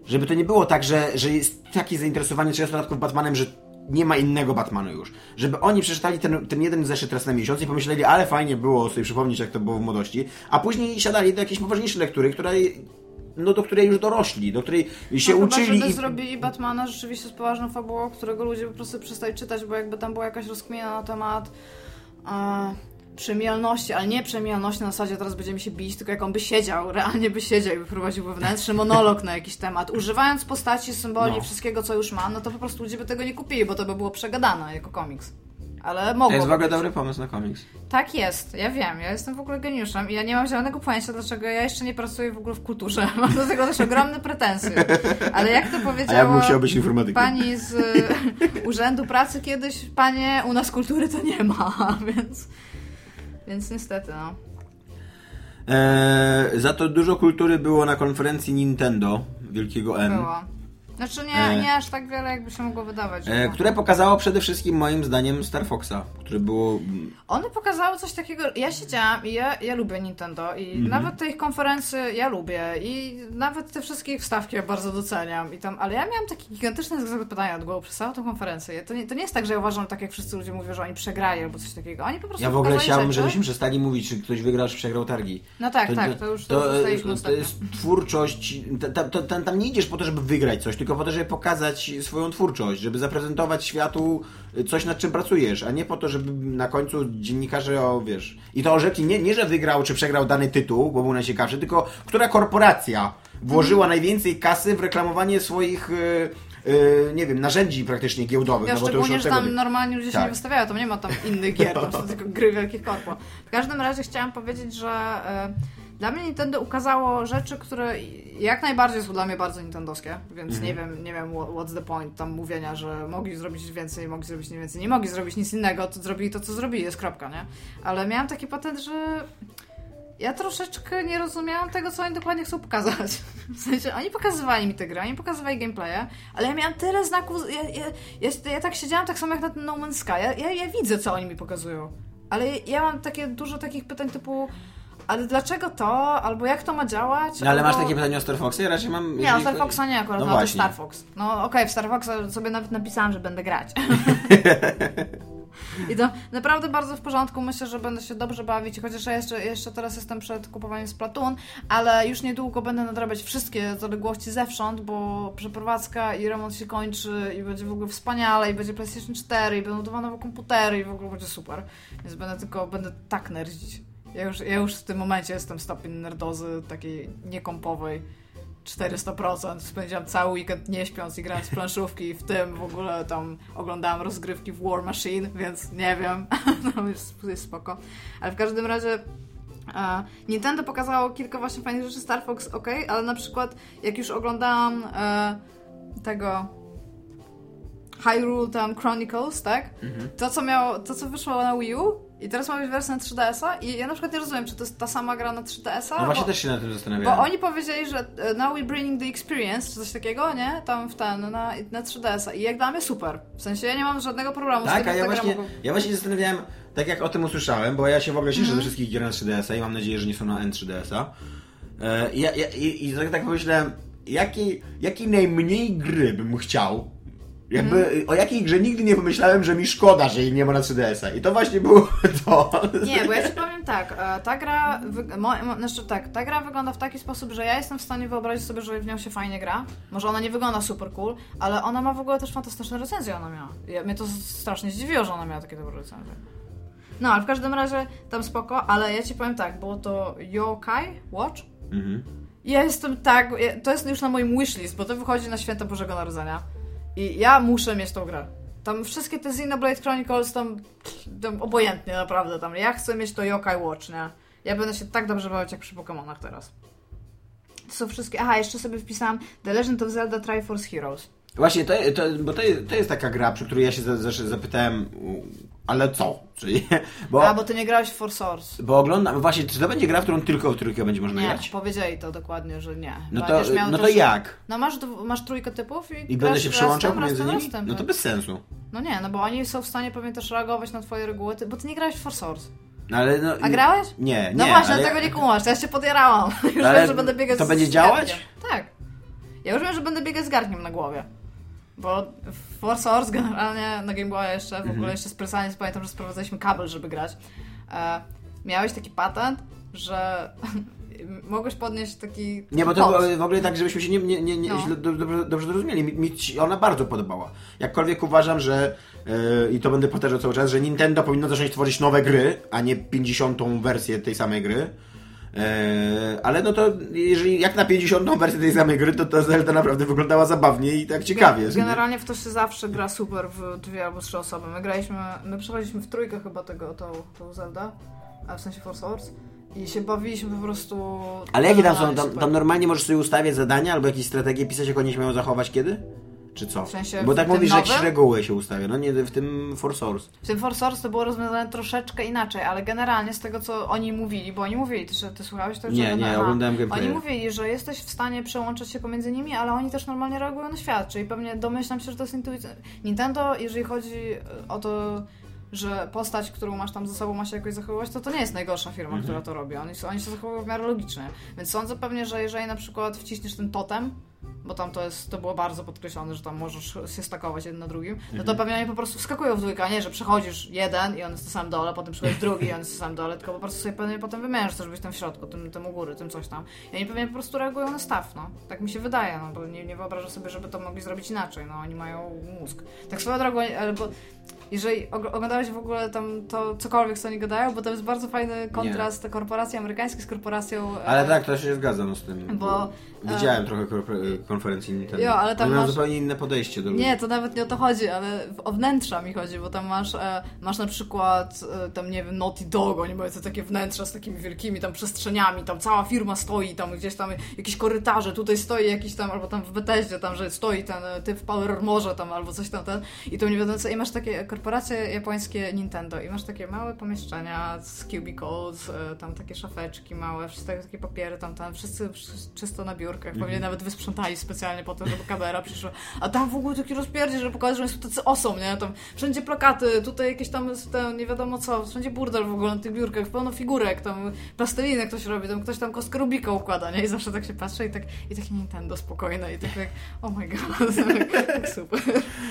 Speaker 2: Żeby to nie było tak, że, że jest takie zainteresowanie 30-latków Batmanem, że nie ma innego Batmana już. Żeby oni przeczytali ten, ten jeden zeszyt raz na miesiąc i pomyśleli, ale fajnie było sobie przypomnieć, jak to było w młodości, a później siadali do jakiejś poważniejszej lektury, której, no, do której już dorośli, do której się
Speaker 3: no,
Speaker 2: uczyli.
Speaker 3: Chyba, żeby
Speaker 2: i...
Speaker 3: zrobili Batmana rzeczywiście z poważną fabułą, którego ludzie po prostu przestali czytać, bo jakby tam była jakaś rozkmina na temat e, przemijalności, ale nie przemijalności na zasadzie teraz będziemy się bić, tylko jak on by siedział, realnie by siedział i by prowadził wewnętrzny monolog na jakiś temat, używając postaci, symboli,
Speaker 2: No.
Speaker 3: wszystkiego, co już ma, no to po prostu ludzie by tego nie kupili, bo to by było przegadane jako komiks. Ale mogło.
Speaker 2: To jest w ogóle dobry pomysł na komiks.
Speaker 3: Tak jest, ja wiem, ja jestem w ogóle geniuszem i ja nie mam żadnego pojęcia, dlaczego ja jeszcze nie pracuję w ogóle w kulturze. Mam do tego też ogromne pretensje. Ale jak to powiedziała
Speaker 2: ja być informatykiem.
Speaker 3: pani z y, Urzędu Pracy kiedyś, panie, u nas kultury to nie ma, więc, więc niestety, no.
Speaker 2: Eee, za to dużo kultury było na konferencji Nintendo, wielkiego N.
Speaker 3: Było. Znaczy nie,
Speaker 2: E.
Speaker 3: nie aż tak wiele, jakby się mogło wydawać.
Speaker 2: E, które pokazało przede wszystkim moim zdaniem Star Foxa, które było...
Speaker 3: One pokazały coś takiego. Ja siedziałam i ja, ja lubię Nintendo i
Speaker 2: Mhm.
Speaker 3: nawet te ich konferencje ja lubię i nawet te wszystkie ich wstawki ja bardzo doceniam i tam, ale ja miałam taki gigantyczny znak zapytania od głowy przez całą tę konferencję. To nie, to nie jest tak, że ja uważam tak jak wszyscy ludzie mówią, że oni przegrali albo coś takiego. Oni po prostu
Speaker 2: Ja w ogóle chciałbym,
Speaker 3: rzeczy.
Speaker 2: żebyśmy przestali mówić, czy ktoś wygrał, czy przegrał targi.
Speaker 3: No tak, tak, to już to,
Speaker 2: to,
Speaker 3: zostaliśmy
Speaker 2: to jest twórczość. ta- ta- ta- tam nie idziesz po to, żeby wygrać coś, tylko po to, żeby pokazać swoją twórczość, żeby zaprezentować światu coś, nad czym pracujesz, a nie po to, żeby na końcu dziennikarze, o wiesz. I to orzekli nie, nie, że wygrał czy przegrał dany tytuł, bo był najciekawszy, tylko która korporacja włożyła najwięcej kasy w reklamowanie swoich. y, y, nie wiem, narzędzi praktycznie giełdowych.
Speaker 3: Ja
Speaker 2: no bo to już
Speaker 3: że tam normalnie ludzie się
Speaker 2: Tak.
Speaker 3: nie wystawiają, tam nie ma tam innych gier, tam są tylko gry wielkich korpo. W każdym razie chciałam powiedzieć, że e, dla mnie Nintendo ukazało rzeczy, które jak najbardziej są dla mnie bardzo nintendowskie, więc
Speaker 2: Mhm.
Speaker 3: nie wiem, nie wiem what- what's the point tam mówienia, że mogli zrobić więcej, mogli zrobić nie więcej, nie mogli zrobić nic innego, to zrobili to, co zrobili, jest kropka, nie? Ale miałam taki patent, że ja troszeczkę nie rozumiałam tego, co oni dokładnie chcą pokazać. W sensie, oni pokazywali mi te gry, oni pokazywali gameplaye, ale ja miałam tyle znaków, ja, ja, ja, ja tak siedziałam tak samo jak na ten No Man's Sky, ja, ja, ja widzę, co oni mi pokazują. Ale ja mam takie dużo takich pytań typu, ale dlaczego to, albo jak to ma działać?
Speaker 2: No, ale masz
Speaker 3: albo...
Speaker 2: takie pytanie o Star Foxie? Ja raczej mam.
Speaker 3: Nie, o Star Foxa nie akurat,
Speaker 2: No
Speaker 3: no, to. Star Fox. No okej, w Star Foxa sobie nawet napisałam, że będę grać. I to naprawdę bardzo w porządku. Myślę, że będę się dobrze bawić, chociaż ja jeszcze, jeszcze teraz jestem przed kupowaniem Splatoon, ale już niedługo będę nadrabiać wszystkie zaległości zewsząd, bo przeprowadzka i remont się kończy i będzie w ogóle wspaniale i będzie PlayStation 4 i będą dwa nowe komputery i w ogóle będzie super. Więc będę tylko, będę tak nerdzić. Ja już, ja już w tym momencie jestem stopień nerdozy takiej niekompowej. 400%. Spędziłam cały weekend nie śpiąc i grając w planszówki, w tym w ogóle tam oglądałam rozgrywki w War Machine, więc nie wiem, no jest, jest spoko. Ale w każdym razie e, Nintendo pokazało kilka właśnie fajnych rzeczy, Star Fox ok, ale na przykład jak już oglądałam e, tego Hyrule tam Chronicles, tak? To, co miało, to, co wyszło na Wii U i teraz ma być wersja na 3DS-a i ja na przykład nie rozumiem, czy to jest ta sama gra na 3DS-a,
Speaker 2: No właśnie
Speaker 3: bo-
Speaker 2: też się na tym zastanawiałem.
Speaker 3: bo oni powiedzieli, że e, now we bringing the experience, czy coś takiego, nie? Tam w ten, na, na 3DS-a. I jak dla mnie super. W sensie ja nie mam żadnego problemu z
Speaker 2: Tak,
Speaker 3: tym,
Speaker 2: a ja właśnie,
Speaker 3: mogła-
Speaker 2: ja właśnie zastanawiałem, tak jak o tym usłyszałem, bo ja się w ogóle cieszę
Speaker 3: Mhm.
Speaker 2: ze wszystkich gier na 3DS-a i mam nadzieję, że nie są na N3DS-a. E, ja, ja, i, I tak, tak pomyślałem, jakiej, jakiej najmniej gry bym chciał, jakby
Speaker 3: Mhm.
Speaker 2: o jakiej grze nigdy nie pomyślałem, że mi szkoda, że jej nie ma na 3DS-a. I to właśnie było to.
Speaker 3: Nie, bo ja ci powiem tak, e, ta gra, wy... mo... znaczy tak, ta gra wygląda w taki sposób, że ja jestem w stanie wyobrazić sobie, że w nią się fajnie gra. Może ona nie wygląda super cool, ale ona ma w ogóle też fantastyczne recenzje, ona miała. Ja, mnie to strasznie zdziwiło, że ona miała takie dobre recenzje. No, ale w każdym razie tam spoko, ale ja ci powiem tak, było to Yokai Watch.
Speaker 2: Mhm.
Speaker 3: Ja jestem tak, to jest już na moim wishlist, bo to wychodzi na święta Bożego Narodzenia. I ja muszę mieć tą grę. Tam wszystkie te Xenoblade Chronicles, tam, tam obojętnie naprawdę, tam ja chcę mieć to Yokai Watch, nie? Ja będę się tak dobrze bawić jak przy Pokémonach teraz. To są wszystkie, aha, jeszcze sobie wpisałam The Legend of Zelda Triforce Heroes.
Speaker 2: Właśnie, to, to, bo to, jest- to jest taka gra, przy której ja się za, za, zapytałem, ale co? Czyli, bo,
Speaker 3: A, bo ty nie grałeś w For Source.
Speaker 2: bo oglądam, właśnie, czy to będzie gra, w którą tylko w trójkę będzie można
Speaker 3: Nie,
Speaker 2: grać?
Speaker 3: powiedzieli to dokładnie, że nie.
Speaker 2: No to, no to
Speaker 3: też-
Speaker 2: jak?
Speaker 3: No masz, masz trójkę typów i
Speaker 2: I będę się przełączał
Speaker 3: tam,
Speaker 2: nimi?
Speaker 3: tam,
Speaker 2: No to bez sensu.
Speaker 3: No nie, no bo oni są w stanie pewnie też reagować na twoje reguły, ty, bo ty nie grałeś w For Source.
Speaker 2: No, ale no,
Speaker 3: A grałeś?
Speaker 2: Nie, nie.
Speaker 3: No właśnie,
Speaker 2: ale
Speaker 3: dlatego nie kumasz, ja się podjarałam. Już
Speaker 2: Ale
Speaker 3: wiem, że będę biegać
Speaker 2: to będzie działać?
Speaker 3: Tak. Ja już wiem, że będę biegać z garnkiem na głowie. Bo w For Source generalnie na Game Boya jeszcze, w
Speaker 2: Mhm.
Speaker 3: ogóle jeszcze specjalnie pamiętam, że sprowadzaliśmy kabel, żeby grać. E, miałeś taki patent, że mogłeś podnieść taki
Speaker 2: Nie, bo to było w ogóle tak, żebyśmy się nie, nie, nie, nie
Speaker 3: No.
Speaker 2: dobrze, dobrze zrozumieli. Mi, mi ona bardzo podobała. Jakkolwiek uważam, że yy, i to będę powtarzał cały czas, że Nintendo powinno zacząć tworzyć nowe gry, a nie 50. wersję tej samej gry. E, ale no to jeżeli jak na 50 wersję tej samej gry, to ta Zelda naprawdę wyglądała zabawnie i tak ciekawie.
Speaker 3: Generalnie w to się zawsze gra super w dwie albo trzy osoby. My graliśmy, my przechodziliśmy w trójkę chyba tego, tą, tą Zelda, a w sensie Force Wars. I się bawiliśmy po prostu.
Speaker 2: Ale jakie tam są? Tam, tam normalnie możesz sobie ustawiać zadania albo jakieś strategie pisać, jak oni się mają zachować kiedy? Czy co?
Speaker 3: W sensie
Speaker 2: Bo tak mówisz, że jakieś reguły się ustawia. No nie, w tym Force Source.
Speaker 3: W tym Force Wars to było rozwiązane troszeczkę inaczej, ale generalnie z tego, co oni mówili, bo oni mówili, ty, ty słuchałeś to?
Speaker 2: Nie, nie, oglądałem gameplay.
Speaker 3: Oni mówili, że jesteś w stanie przełączać się pomiędzy nimi, ale oni też normalnie reagują na świat, czyli pewnie domyślam się, że to jest intuicyjne. Nintendo, jeżeli chodzi o to, że postać, którą masz tam ze sobą ma się jakoś zachowywać, to to nie jest najgorsza firma,
Speaker 2: Mhm.
Speaker 3: która to robi. Oni, oni się zachowują w miarę logicznie. Więc sądzę pewnie, że jeżeli na przykład wciśniesz ten totem, bo tam to jest, to było bardzo podkreślone, że tam możesz się stakować jeden na drugim, no
Speaker 2: Mhm.
Speaker 3: to pewnie oni po prostu wskakują w dwójkę, a nie, że przechodzisz jeden i on jest na samym dole, potem przechodzisz drugi i on jest na samym dole, tylko po prostu sobie pewnie potem wymieniasz to, żebyś tam w środku, tym, tym u góry, tym coś tam. I oni pewnie po prostu reagują na staw, no. Tak mi się wydaje, no, bo nie, nie wyobrażam sobie, żeby to mogli zrobić inaczej, no, oni mają mózg. Tak swoją drogą, ale bo jeżeli og- oglądałeś w ogóle tam to cokolwiek, co oni gadają, bo to jest bardzo fajny kontrast korporacji amerykańskiej z korporacją... e,
Speaker 2: Ale tak, to się zgadza no, z tym.
Speaker 3: Bo,
Speaker 2: Widziałem trochę korpor- konferencji Nintendo.
Speaker 3: Jo, ale tam
Speaker 2: Oni mają
Speaker 3: masz-
Speaker 2: zupełnie inne podejście do ludzi.
Speaker 3: Nie, to nawet nie o to chodzi, ale o wnętrza mi chodzi, bo tam masz, e, masz na przykład e, tam, nie wiem, Naughty Dog, oni mają te takie wnętrza z takimi wielkimi tam przestrzeniami, tam cała firma stoi, tam gdzieś tam jakieś korytarze, tutaj stoi jakiś tam, albo tam w Bethesdzie, tam, że stoi ten e, typ w Power Armorze tam, albo coś tam, ten, i to nie wiadomo co, i masz takie korporacje japońskie Nintendo. I masz takie małe pomieszczenia z cubicles, e, tam takie szafeczki małe, wszystkie takie papiery tam, tam, wszyscy czysto na biurkach, pewnie nawet wysprzątali specjalnie po to, żeby kamera przyszła, a tam w ogóle taki rozpierdzie, że pokazać, że są tacy osom, nie, tam wszędzie plakaty, tutaj jakieś tam, tam nie wiadomo co, wszędzie burdel w ogóle na tych biurkach, pełno figurek, tam plasteliny ktoś robi, tam ktoś tam kostkę Rubika układa, nie, i zawsze tak się patrzy i tak, i takie Nintendo spokojne i tak jak, oh my god, tak super.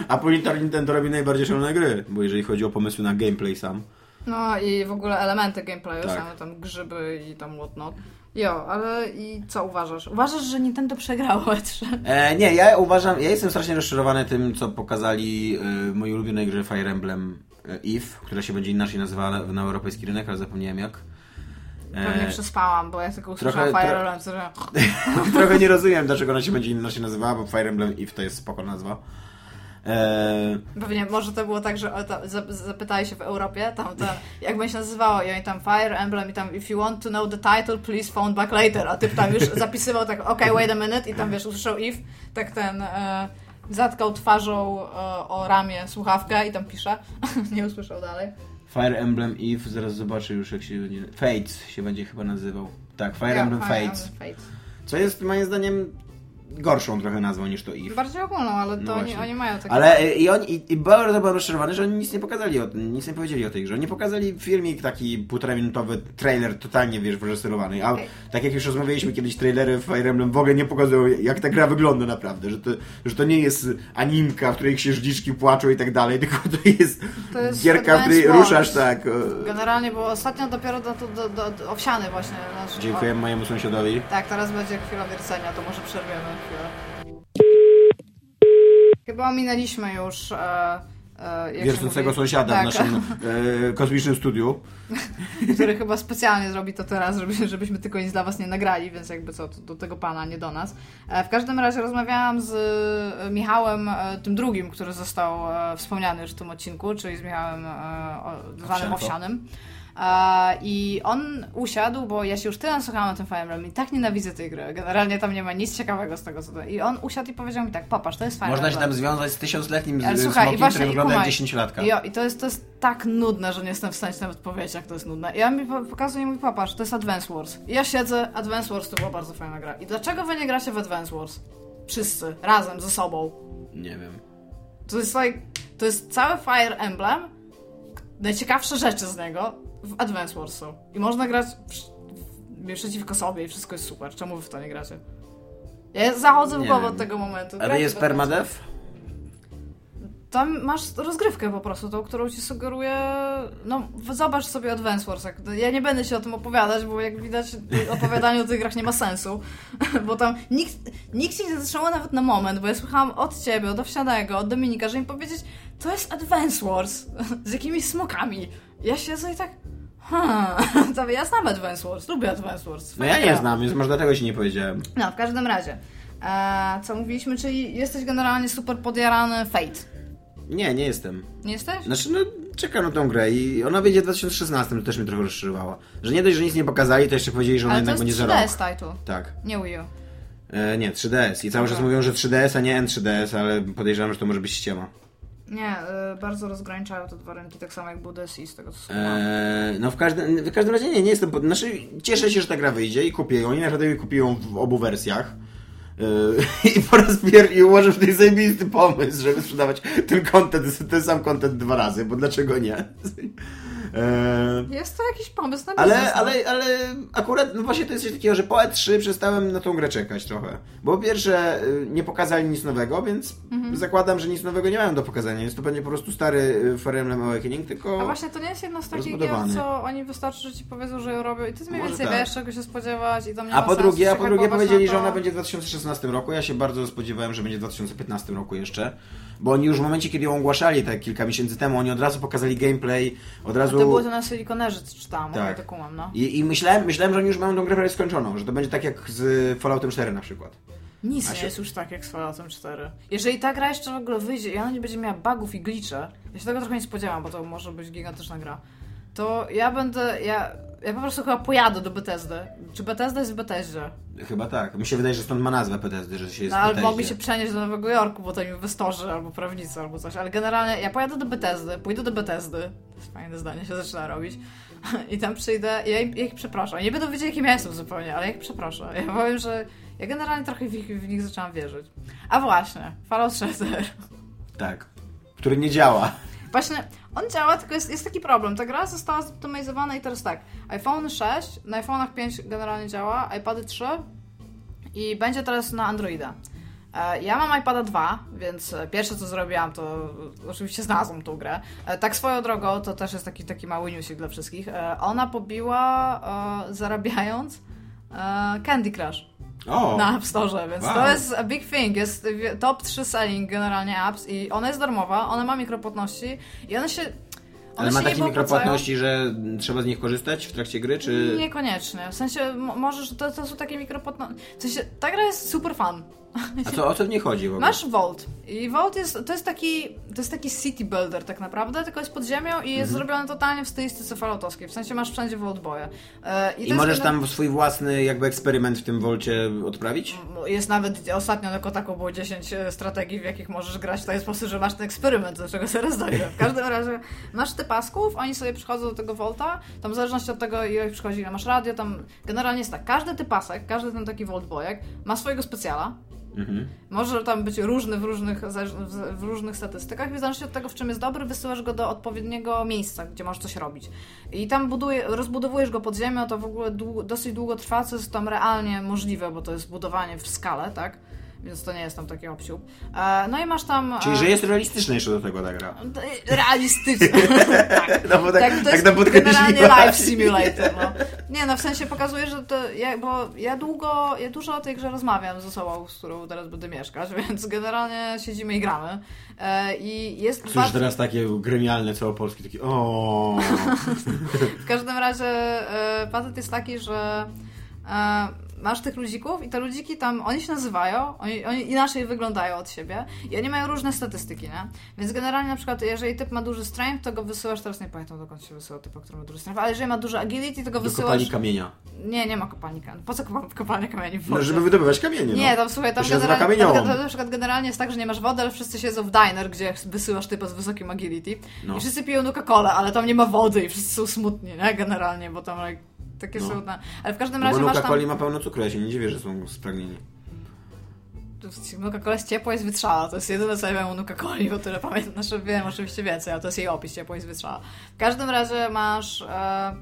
Speaker 2: A Politar Nintendo robi najbardziej szalone gry, bo jeżeli chodzi o pomysły na gameplay sam.
Speaker 3: No i w ogóle elementy gameplayu,
Speaker 2: Tak.
Speaker 3: same tam grzyby i tam whatnot. Jo, ale i co uważasz? Uważasz, że Nintendo przegrało E3?
Speaker 2: E, nie, ja uważam, ja jestem strasznie rozczarowany tym, co pokazali e, w mojej ulubionej grze Fire Emblem e, Eve, która się będzie inaczej nazywała na, na europejski rynek, ale zapomniałem jak.
Speaker 3: Pewnie przespałam, bo ja tylko usłyszałam
Speaker 2: trochę-
Speaker 3: Fire Emblem, że...
Speaker 2: Trochę nie rozumiem, dlaczego ona się będzie inaczej nazywała, bo Fire Emblem Eve to jest spoko nazwa. E,
Speaker 3: Pewnie może to było tak, że o, ta, zap- zapytali się w Europie, tam ten, jak będzie się nazywało i oni tam Fire Emblem i tam if you want to know the title, please phone back later, a typ tam już zapisywał tak, ok, wait a minute i tam wiesz, usłyszał if, tak ten e, zatkał twarzą e, o ramię słuchawkę i tam pisze, nie usłyszał dalej.
Speaker 2: Fire Emblem Eve, zaraz zobaczę już jak się będzie... Fates się będzie chyba nazywał. Tak, Fire Emblem
Speaker 3: Fire
Speaker 2: Fates.
Speaker 3: Emblem Fates.
Speaker 2: Co jest moim zdaniem gorszą trochę nazwą niż to Eve.
Speaker 3: Bardziej ogólną, ale to
Speaker 2: No
Speaker 3: oni, oni mają takie...
Speaker 2: Ale e, i oni, i, i bardzo byłem rozczarowany, że oni nic nie pokazali o nic nie powiedzieli o tej grze. Oni pokazali filmik taki półtora minutowy trailer, totalnie wiesz, wyreżyserowany. A tak jak już rozmawialiśmy kiedyś, trailery w Fire Emblem w ogóle nie pokazują, jak ta gra wygląda naprawdę. Że to, że to nie jest animka, w której księżniczki płaczą i tak dalej, tylko to jest,
Speaker 3: To jest
Speaker 2: gierka, w której ruszasz tak.
Speaker 3: Generalnie, bo ostatnio dopiero do, do, do, do, owsiany właśnie. Nasz,
Speaker 2: Dziękuję mojemu sąsiadowi.
Speaker 3: Tak, teraz będzie chwila wiercenia, to może przerwiemy. Chyba ominęliśmy już... E, e,
Speaker 2: sąsiada
Speaker 3: tak,
Speaker 2: w naszym e, kosmicznym studiu.
Speaker 3: który chyba specjalnie zrobi to teraz, żeby, żebyśmy tylko nic dla was nie nagrali, więc jakby co, do tego pana, nie do nas. E, w każdym razie rozmawiałam z e, Michałem, e, tym drugim, który został e, wspomniany już w tym odcinku, czyli z Michałem e, zwanym
Speaker 2: Owsianko.
Speaker 3: I on usiadł, bo ja się już tyle słuchałam na tym Fire Emblem i tak nienawidzę tej gry. Generalnie tam nie ma nic ciekawego z tego, co to... I on usiadł i powiedział mi tak, popatrz, to jest Fire
Speaker 2: Można się tam związać z tysiącletnim
Speaker 3: Ale
Speaker 2: z-
Speaker 3: słuchaj, i
Speaker 2: smokiem,
Speaker 3: właśnie
Speaker 2: który
Speaker 3: i
Speaker 2: wygląda jak
Speaker 3: kumaj.
Speaker 2: 10-latka.
Speaker 3: Jo, i to jest, to jest tak nudne, że nie jestem w stanie nawet powiedzieć, jak to jest nudne. I on mi po- pokazuje i mówi, popatrz, to jest Advance Wars. I ja siedzę, Advance Wars to była bardzo fajna gra. I dlaczego wy nie gracie w Advance Wars? Wszyscy, razem, ze sobą.
Speaker 2: Nie wiem.
Speaker 3: To jest like, to jest cały Fire Emblem, najciekawsze rzeczy z niego w Advance Wars są. I można grać w, przeciwko sobie i wszystko jest super. Czemu wy w to nie gracie? Ja zachodzę w głowę od tego momentu.
Speaker 2: Ale jest permadev?
Speaker 3: Tam masz rozgrywkę po prostu, tą, którą ci sugeruje. No, zobacz sobie Advance Wars. Ja nie będę się o tym opowiadać, bo jak widać, opowiadanie o tych grach nie ma sensu. Bo tam nikt, nikt się nie zatrzymał nawet na moment, bo ja słuchałam od ciebie, od Owsianego, od Dominika, że im powiedzieć, to jest Advance Wars z jakimiś smokami. Ja siedzę i tak. Hmm, to ja znam Advance Wars, lubię Advance Wars.
Speaker 2: No ja nie znam, więc może dlatego ci nie powiedziałem.
Speaker 3: No, w każdym razie. E, co mówiliśmy, czyli jesteś generalnie super podjarany Fate.
Speaker 2: Nie, nie jestem.
Speaker 3: Nie jesteś?
Speaker 2: Znaczy, no czekam na tą grę i ona wyjdzie w 2016, to też mnie trochę rozczarowała. Że nie dość, że nic nie pokazali, to jeszcze powiedzieli, że ona jednak będzie za rok.
Speaker 3: 3DS title,
Speaker 2: Tak.
Speaker 3: nie Wii U.
Speaker 2: E, nie, 3DS. I cały czas
Speaker 3: Dobra.
Speaker 2: mówią, że 3DS, a nie N3DS, ale podejrzewam, że to może być ściema.
Speaker 3: Nie, e, bardzo rozgraniczają te dwa rynki, tak samo jak był DSi, z tego co słuchałam.
Speaker 2: E, no w każdym, w każdym razie nie, nie jestem pod... Znaczy, cieszę się, że ta gra wyjdzie i kupię ją. Oni naprawdę ją kupią w obu wersjach. E, I po raz pierwszy i to jest zajebisty pomysł, żeby sprzedawać ten content, ten sam content dwa razy, bo dlaczego nie? E,
Speaker 3: Jest to jakiś pomysł na
Speaker 2: Ale,
Speaker 3: biznes, no.
Speaker 2: ale, ale akurat no właśnie to jest coś takiego, że po E3 przestałem na tą grę czekać trochę. Bo po pierwsze y, nie pokazali nic nowego, więc
Speaker 3: Mhm.
Speaker 2: zakładam, że nic nowego nie mają do pokazania, więc to będzie po prostu stary y, Fire Emblem Awakening, tylko...
Speaker 3: A właśnie to nie jest jedna z takich gier, co oni wystarczy, że ci powiedzą, że ją robią i ty mniej więcej
Speaker 2: tak.
Speaker 3: wiesz, czego się spodziewać i tam nie
Speaker 2: A po drugie, a po drugie powiedzieli, że
Speaker 3: to.
Speaker 2: ona będzie w 2016 roku. Ja się bardzo spodziewałem, że będzie w 2015 roku jeszcze. Bo oni już w momencie, kiedy ją ogłaszali, tak kilka miesięcy temu, oni od razu pokazali gameplay, od razu...
Speaker 3: To było to na Silikonerze, czytałam,
Speaker 2: Tak.
Speaker 3: to kumam, no.
Speaker 2: I, I myślałem, myślałem, że oni już mają tą grę prawie skończoną, że to będzie tak jak z Falloutem 4 na przykład.
Speaker 3: Nic
Speaker 2: A
Speaker 3: nie
Speaker 2: się-
Speaker 3: jest już tak jak z Falloutem 4. Jeżeli ta gra jeszcze w ogóle wyjdzie i ona nie będzie miała bugów i glitche, ja się tego trochę nie spodziewam, bo to może być gigantyczna gra, to ja będę, ja, ja po prostu chyba pojadę do Bethesdy. Czy Bethesda jest w Bethesdzie?
Speaker 2: Chyba tak. Mi się wydaje, że stąd ma nazwę Bethesdy, że się jest
Speaker 3: No,
Speaker 2: Bethesdzie.
Speaker 3: mogli się przenieść do Nowego Jorku, bo tam inwestorzy albo prawnicy albo coś, ale generalnie ja pojadę do Bethesdy, pójdę do Bethesdy, to jest fajne zdanie, się zaczyna robić, i tam przyjdę i ja, ich- ja ich przeproszę. Nie będą wiedzieli, kim ja jestem zupełnie, ale ja ich przeproszę. Ja powiem, że ja generalnie trochę w, ich, w nich zaczęłam wierzyć. A właśnie, Fallout Shelter.
Speaker 2: Tak. Który nie działa.
Speaker 3: Właśnie, on działa, tylko jest, jest taki problem. Ta gra została zoptymalizowana i teraz tak. iPhone 6, na iPhone'ach 5 generalnie działa, iPady 3 i będzie teraz na Androida. E, Ja mam iPada 2, więc e, pierwsze co zrobiłam to oczywiście znalazłam tą grę. E, Tak swoją drogą, to też jest taki, taki mały newsik dla wszystkich. Ona pobiła zarabiając Candy Crush
Speaker 2: O!
Speaker 3: na App Store, więc
Speaker 2: Wow.
Speaker 3: to jest a big thing. Jest top 3 selling generalnie apps i ona jest darmowa, ona ma mikropłatności i one się. One
Speaker 2: Ale ma takie mikropłatności, że trzeba z nich korzystać w trakcie gry, czy...
Speaker 3: Niekoniecznie. W sensie mo- możesz, to, to są takie mikropłatności. W sensie, ta gra jest super fun.
Speaker 2: A co, o co w niej chodzi w ogóle?
Speaker 3: Masz Vault i Vault jest, to jest taki, to jest taki city builder tak naprawdę, tylko jest pod ziemią i
Speaker 2: Mhm.
Speaker 3: jest zrobiony totalnie w stylistyce falloutowskiej. W sensie masz wszędzie Vault boje. E,
Speaker 2: I
Speaker 3: to
Speaker 2: możesz
Speaker 3: jest
Speaker 2: tam swój własny jakby eksperyment w tym wolcie odprawić?
Speaker 3: Jest nawet ostatnio na Kotaku było 10 e, strategii, w jakich możesz grać w ten sposób, że masz ten eksperyment, do czego zaraz dojdę. W każdym razie masz te pasków, oni sobie przychodzą do tego Volta, tam w zależności od tego, ile ich przychodzi, ile masz radio, tam generalnie jest tak, każdy ty pasek, każdy ten taki Volt Bojek ma swojego specjala,
Speaker 2: Mhm.
Speaker 3: może tam być różny w różnych, w- różnych statystykach, i w zależności od tego, w czym jest dobry, wysyłasz go do odpowiedniego miejsca, gdzie możesz coś robić. I tam buduje, rozbudowujesz go pod ziemią, to w ogóle dosyć długo trwa, co jest tam realnie możliwe, bo to jest budowanie w skale, tak? Więc to nie jest tam taki obsiób. E, no i masz tam...
Speaker 2: Czyli,
Speaker 3: e,
Speaker 2: że jest realistyczna jeszcze do tego ta gra.
Speaker 3: Realistyczne. tak.
Speaker 2: No bo tak,
Speaker 3: Tak, to
Speaker 2: tak na podkreśliła.
Speaker 3: generalnie life simulator, no. Nie, no w sensie pokazuje, że to, ja, bo ja długo, ja dużo o tej grze rozmawiam z osobą, z którą teraz będę mieszkać, więc generalnie siedzimy i gramy. E, I jest
Speaker 2: Słyszysz
Speaker 3: bardzo,
Speaker 2: teraz takie gremialne całopolskie, takie o.
Speaker 3: w każdym razie patent jest taki, że masz tych ludzików i te ludziki tam, oni się nazywają, oni, oni inaczej wyglądają od siebie i oni mają różne statystyki, nie? Więc generalnie na przykład, jeżeli typ ma duży strength, to go wysyłasz, teraz nie pamiętam dokąd się wysyła typa, który ma duży strength, ale jeżeli ma duży agility, to go
Speaker 2: Do
Speaker 3: wysyłasz...
Speaker 2: kopalni kamienia.
Speaker 3: Nie, nie ma kopalni kamieni. Po co kopa- kopalnia kamieni w
Speaker 2: No, żeby wydobywać kamienie.
Speaker 3: Nie,
Speaker 2: no.
Speaker 3: tam słuchaj, tam generalnie, tam, tam, na przykład generalnie jest tak, że nie masz wody, ale wszyscy siedzą w diner, gdzie wysyłasz typa z wysokim agility
Speaker 2: No.
Speaker 3: i wszyscy piją Nuka-Colę, ale tam nie ma wody i wszyscy są smutni, nie? Generalnie, bo tam like, takie
Speaker 2: No.
Speaker 3: są... Na... Ale w każdym
Speaker 2: No bo
Speaker 3: razie masz
Speaker 2: Nuka
Speaker 3: tam...
Speaker 2: Coli ma pełno cukru, ja się nie dziwię, że są spragnieni.
Speaker 3: Nuka-Cola jest ciepła i jest wytrzała. To jest jedyne, co ja wiem o Nuka-Coli, bo tyle pamiętam. Znaczy wiem oczywiście więcej, ale to jest jej opis, ciepła i jest wytrzała. W każdym razie masz... E...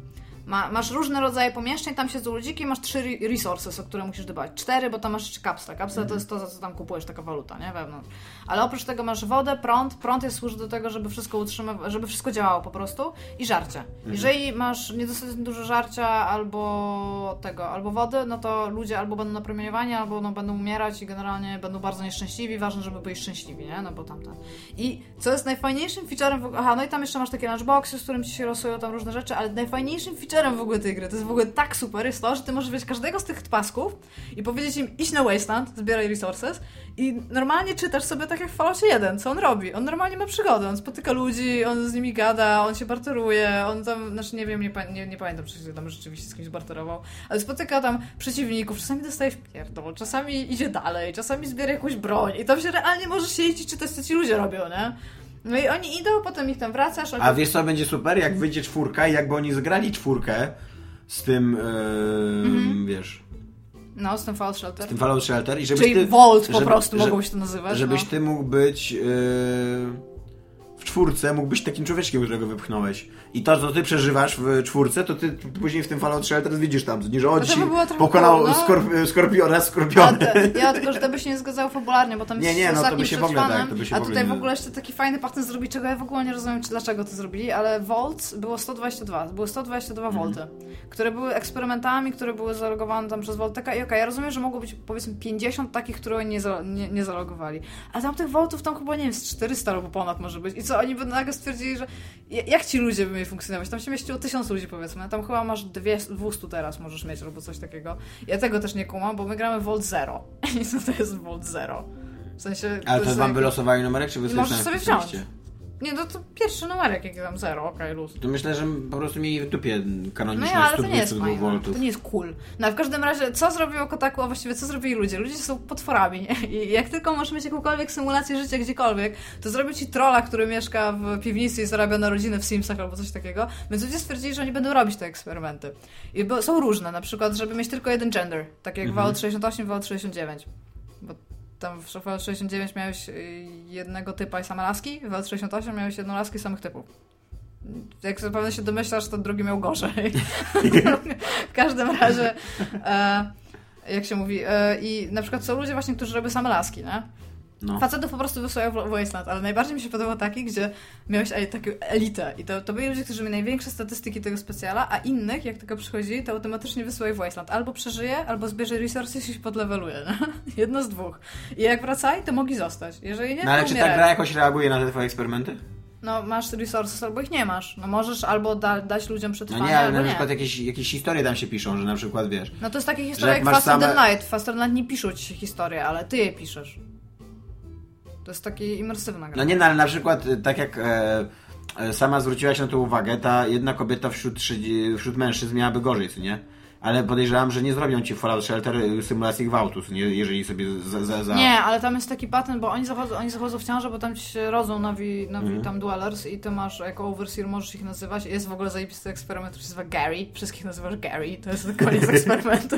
Speaker 3: Ma, masz różne rodzaje pomieszczeń, tam siedzą ludziki masz trzy re- resources, o które musisz dbać. Cztery, bo tam masz jeszcze kapsle. Kapsle to jest to, za co tam kupujesz, taka waluta, nie? Wewnątrz. Ale oprócz tego masz wodę, prąd. Prąd jest służy do tego, żeby wszystko utrzymywać, żeby wszystko działało po prostu i żarcie. Jeżeli masz niedostatecznie dużo żarcia albo tego, albo wody, no to ludzie albo będą napromieniowani, albo no, będą umierać i generalnie będą bardzo nieszczęśliwi. Ważne, żeby byli szczęśliwi, nie? No bo tamten. I co jest najfajniejszym featurem. Aha, no i tam jeszcze masz takie lunchboxy, z którym ci się losują tam różne rzeczy, ale najfajniejszym featurem w ogóle tej gry, to jest w ogóle tak super, jest to, że ty możesz wziąć każdego z tych pasków i powiedzieć im iść na Wasteland, zbieraj resources. I normalnie czytasz sobie tak jak w Falloutie 1, co on robi. On normalnie ma przygodę, on spotyka ludzi, on z nimi gada, on się barteruje, on tam, znaczy nie wiem, nie, nie, nie pamiętam, czy się tam rzeczywiście z kimś barterował, ale spotyka tam przeciwników, czasami dostaje w pierdol, czasami idzie dalej, czasami zbiera jakąś broń i tam się realnie możesz siedzieć i czytać, co ci ludzie robią, nie? No i oni idą, potem ich tam wracasz.
Speaker 2: A wiesz co będzie super? Jak wyjdzie czwórka i jakby oni zgrali czwórkę z tym, e,
Speaker 3: Mhm.
Speaker 2: wiesz,
Speaker 3: No, z tym Fallout Shelter.
Speaker 2: z tym Fallout Shelter i żebyś
Speaker 3: Czyli
Speaker 2: ty...
Speaker 3: Vault po
Speaker 2: żeby-
Speaker 3: prostu
Speaker 2: że-
Speaker 3: mogło się to nazywać.
Speaker 2: Żebyś
Speaker 3: no.
Speaker 2: ty mógł być w czwórce, mógł być takim człowieczkiem, którego wypchnąłeś. I to, co ty przeżywasz w czwórce, to ty później w tym Fallout Shelter widzisz tam, że o,
Speaker 3: No to
Speaker 2: ci
Speaker 3: by
Speaker 2: pokonał
Speaker 3: no.
Speaker 2: skorp- skorpiona,
Speaker 3: A
Speaker 2: skorpiony.
Speaker 3: te, ja tylko, że to by się nie zgadzało fabularnie, bo tam
Speaker 2: Nie,
Speaker 3: jest
Speaker 2: nie, no to by się w ogóle tak, to by się
Speaker 3: A tutaj w ogóle jeszcze taki fajny patent zrobili, czego ja w ogóle nie rozumiem, czy dlaczego to zrobili, ale Volt było 122, były 122
Speaker 2: Mhm.
Speaker 3: volty, które były eksperymentami, które były zalogowane tam przez Volteka i okej, ja rozumiem, że mogło być powiedzmy 50 takich, które nie, za, nie, nie zalogowali, ale tam tych Voltów tam chyba, nie wiem, z 400 albo ponad może być i co, oni by nagle stwierdzili, że ja- jak ci ludzie by mieli funkcjonować? Tam się mieściło 1000 ludzi powiedzmy, tam chyba masz dwie, 200 teraz możesz mieć albo coś takiego. Ja tego też nie kumam, bo my gramy Volt Zero. I co to jest Volt Zero? W sensie...
Speaker 2: Ale to
Speaker 3: jest
Speaker 2: wam
Speaker 3: jak-
Speaker 2: wylosowali numerek, czy wy
Speaker 3: Możesz sobie wziąć. Nie, no to pierwszy numerek, jaki tam zero, okej, luz.
Speaker 2: To myślę, że po prostu mieli w dupie
Speaker 3: No
Speaker 2: kanoniczne
Speaker 3: ja, ale to nie jest
Speaker 2: 122
Speaker 3: fajne.
Speaker 2: voltów.
Speaker 3: To nie jest cool. No a w każdym razie, co zrobiło Kotaku, a właściwie co zrobili ludzie? Ludzie są potworami, nie? I jak tylko możesz mieć jakąkolwiek symulację życia gdziekolwiek, to zrobią ci trolla, który mieszka w piwnicy i zarabia na rodzinę w Simsach albo coś takiego. Więc ludzie stwierdzili, że oni będą robić te eksperymenty. I są różne, na przykład, żeby mieć tylko jeden gender, tak jak
Speaker 2: Mhm.
Speaker 3: Vault 68, Vault 69. Tam w Vault 69 miałeś y, jednego typa i same laski, w Vault 68 miałeś jedną laskę i samych typów. Jak zapewne się domyślasz, to drugi miał gorzej. w każdym razie, e, jak się mówi, e, i na przykład są ludzie właśnie, którzy robią same laski, nie?
Speaker 2: No.
Speaker 3: Facetów po prostu wysyłają w Wasteland, ale najbardziej mi się podobał taki, gdzie miałeś taką elitę i to, to byli ludzie, którzy mieli największe statystyki tego specjala, a innych, jak tylko przychodzili, to automatycznie wysyłaj w Wasteland. Albo przeżyje, albo zbierze resources i się podleweluje, nie? Jedno z dwóch. I jak wracali, to mogli zostać. Jeżeli nie,
Speaker 2: No ale czy ta gra jakoś reaguje na te twoje eksperymenty?
Speaker 3: No, masz resources, albo ich nie masz. No możesz albo da, dać ludziom
Speaker 2: No
Speaker 3: przetrwanie,
Speaker 2: nie, ale na
Speaker 3: nie.
Speaker 2: przykład jakieś, jakieś historie tam się piszą, że na przykład wiesz.
Speaker 3: No to jest takie historie
Speaker 2: jak
Speaker 3: jak Faster
Speaker 2: same-
Speaker 3: Than Light. Faster Than Light nie piszą ci się historie, ale ty je piszesz. To jest taki imersywna gra.
Speaker 2: No nie, no ale na przykład y, tak jak e, e, sama zwróciłaś na to uwagę, ta jedna kobieta wśród, wśród mężczyzn miałaby gorzej, co nie? Ale podejrzewam, że nie zrobią ci Fallout Shelter y, symulacji gwałtu, nie? jeżeli sobie za... za, za...
Speaker 3: Nie, ale tam jest taki patent, bo oni zachodzą, oni zachodzą w ciążę, bo tam ci się rodzą nowi, nowi
Speaker 2: Mhm.
Speaker 3: tam dwellers i ty masz, jako overseer możesz ich nazywać. Jest w ogóle zajebisty eksperyment, który się nazywa Gary. Wszystkich nazywasz Gary. To jest koniec eksperymentu.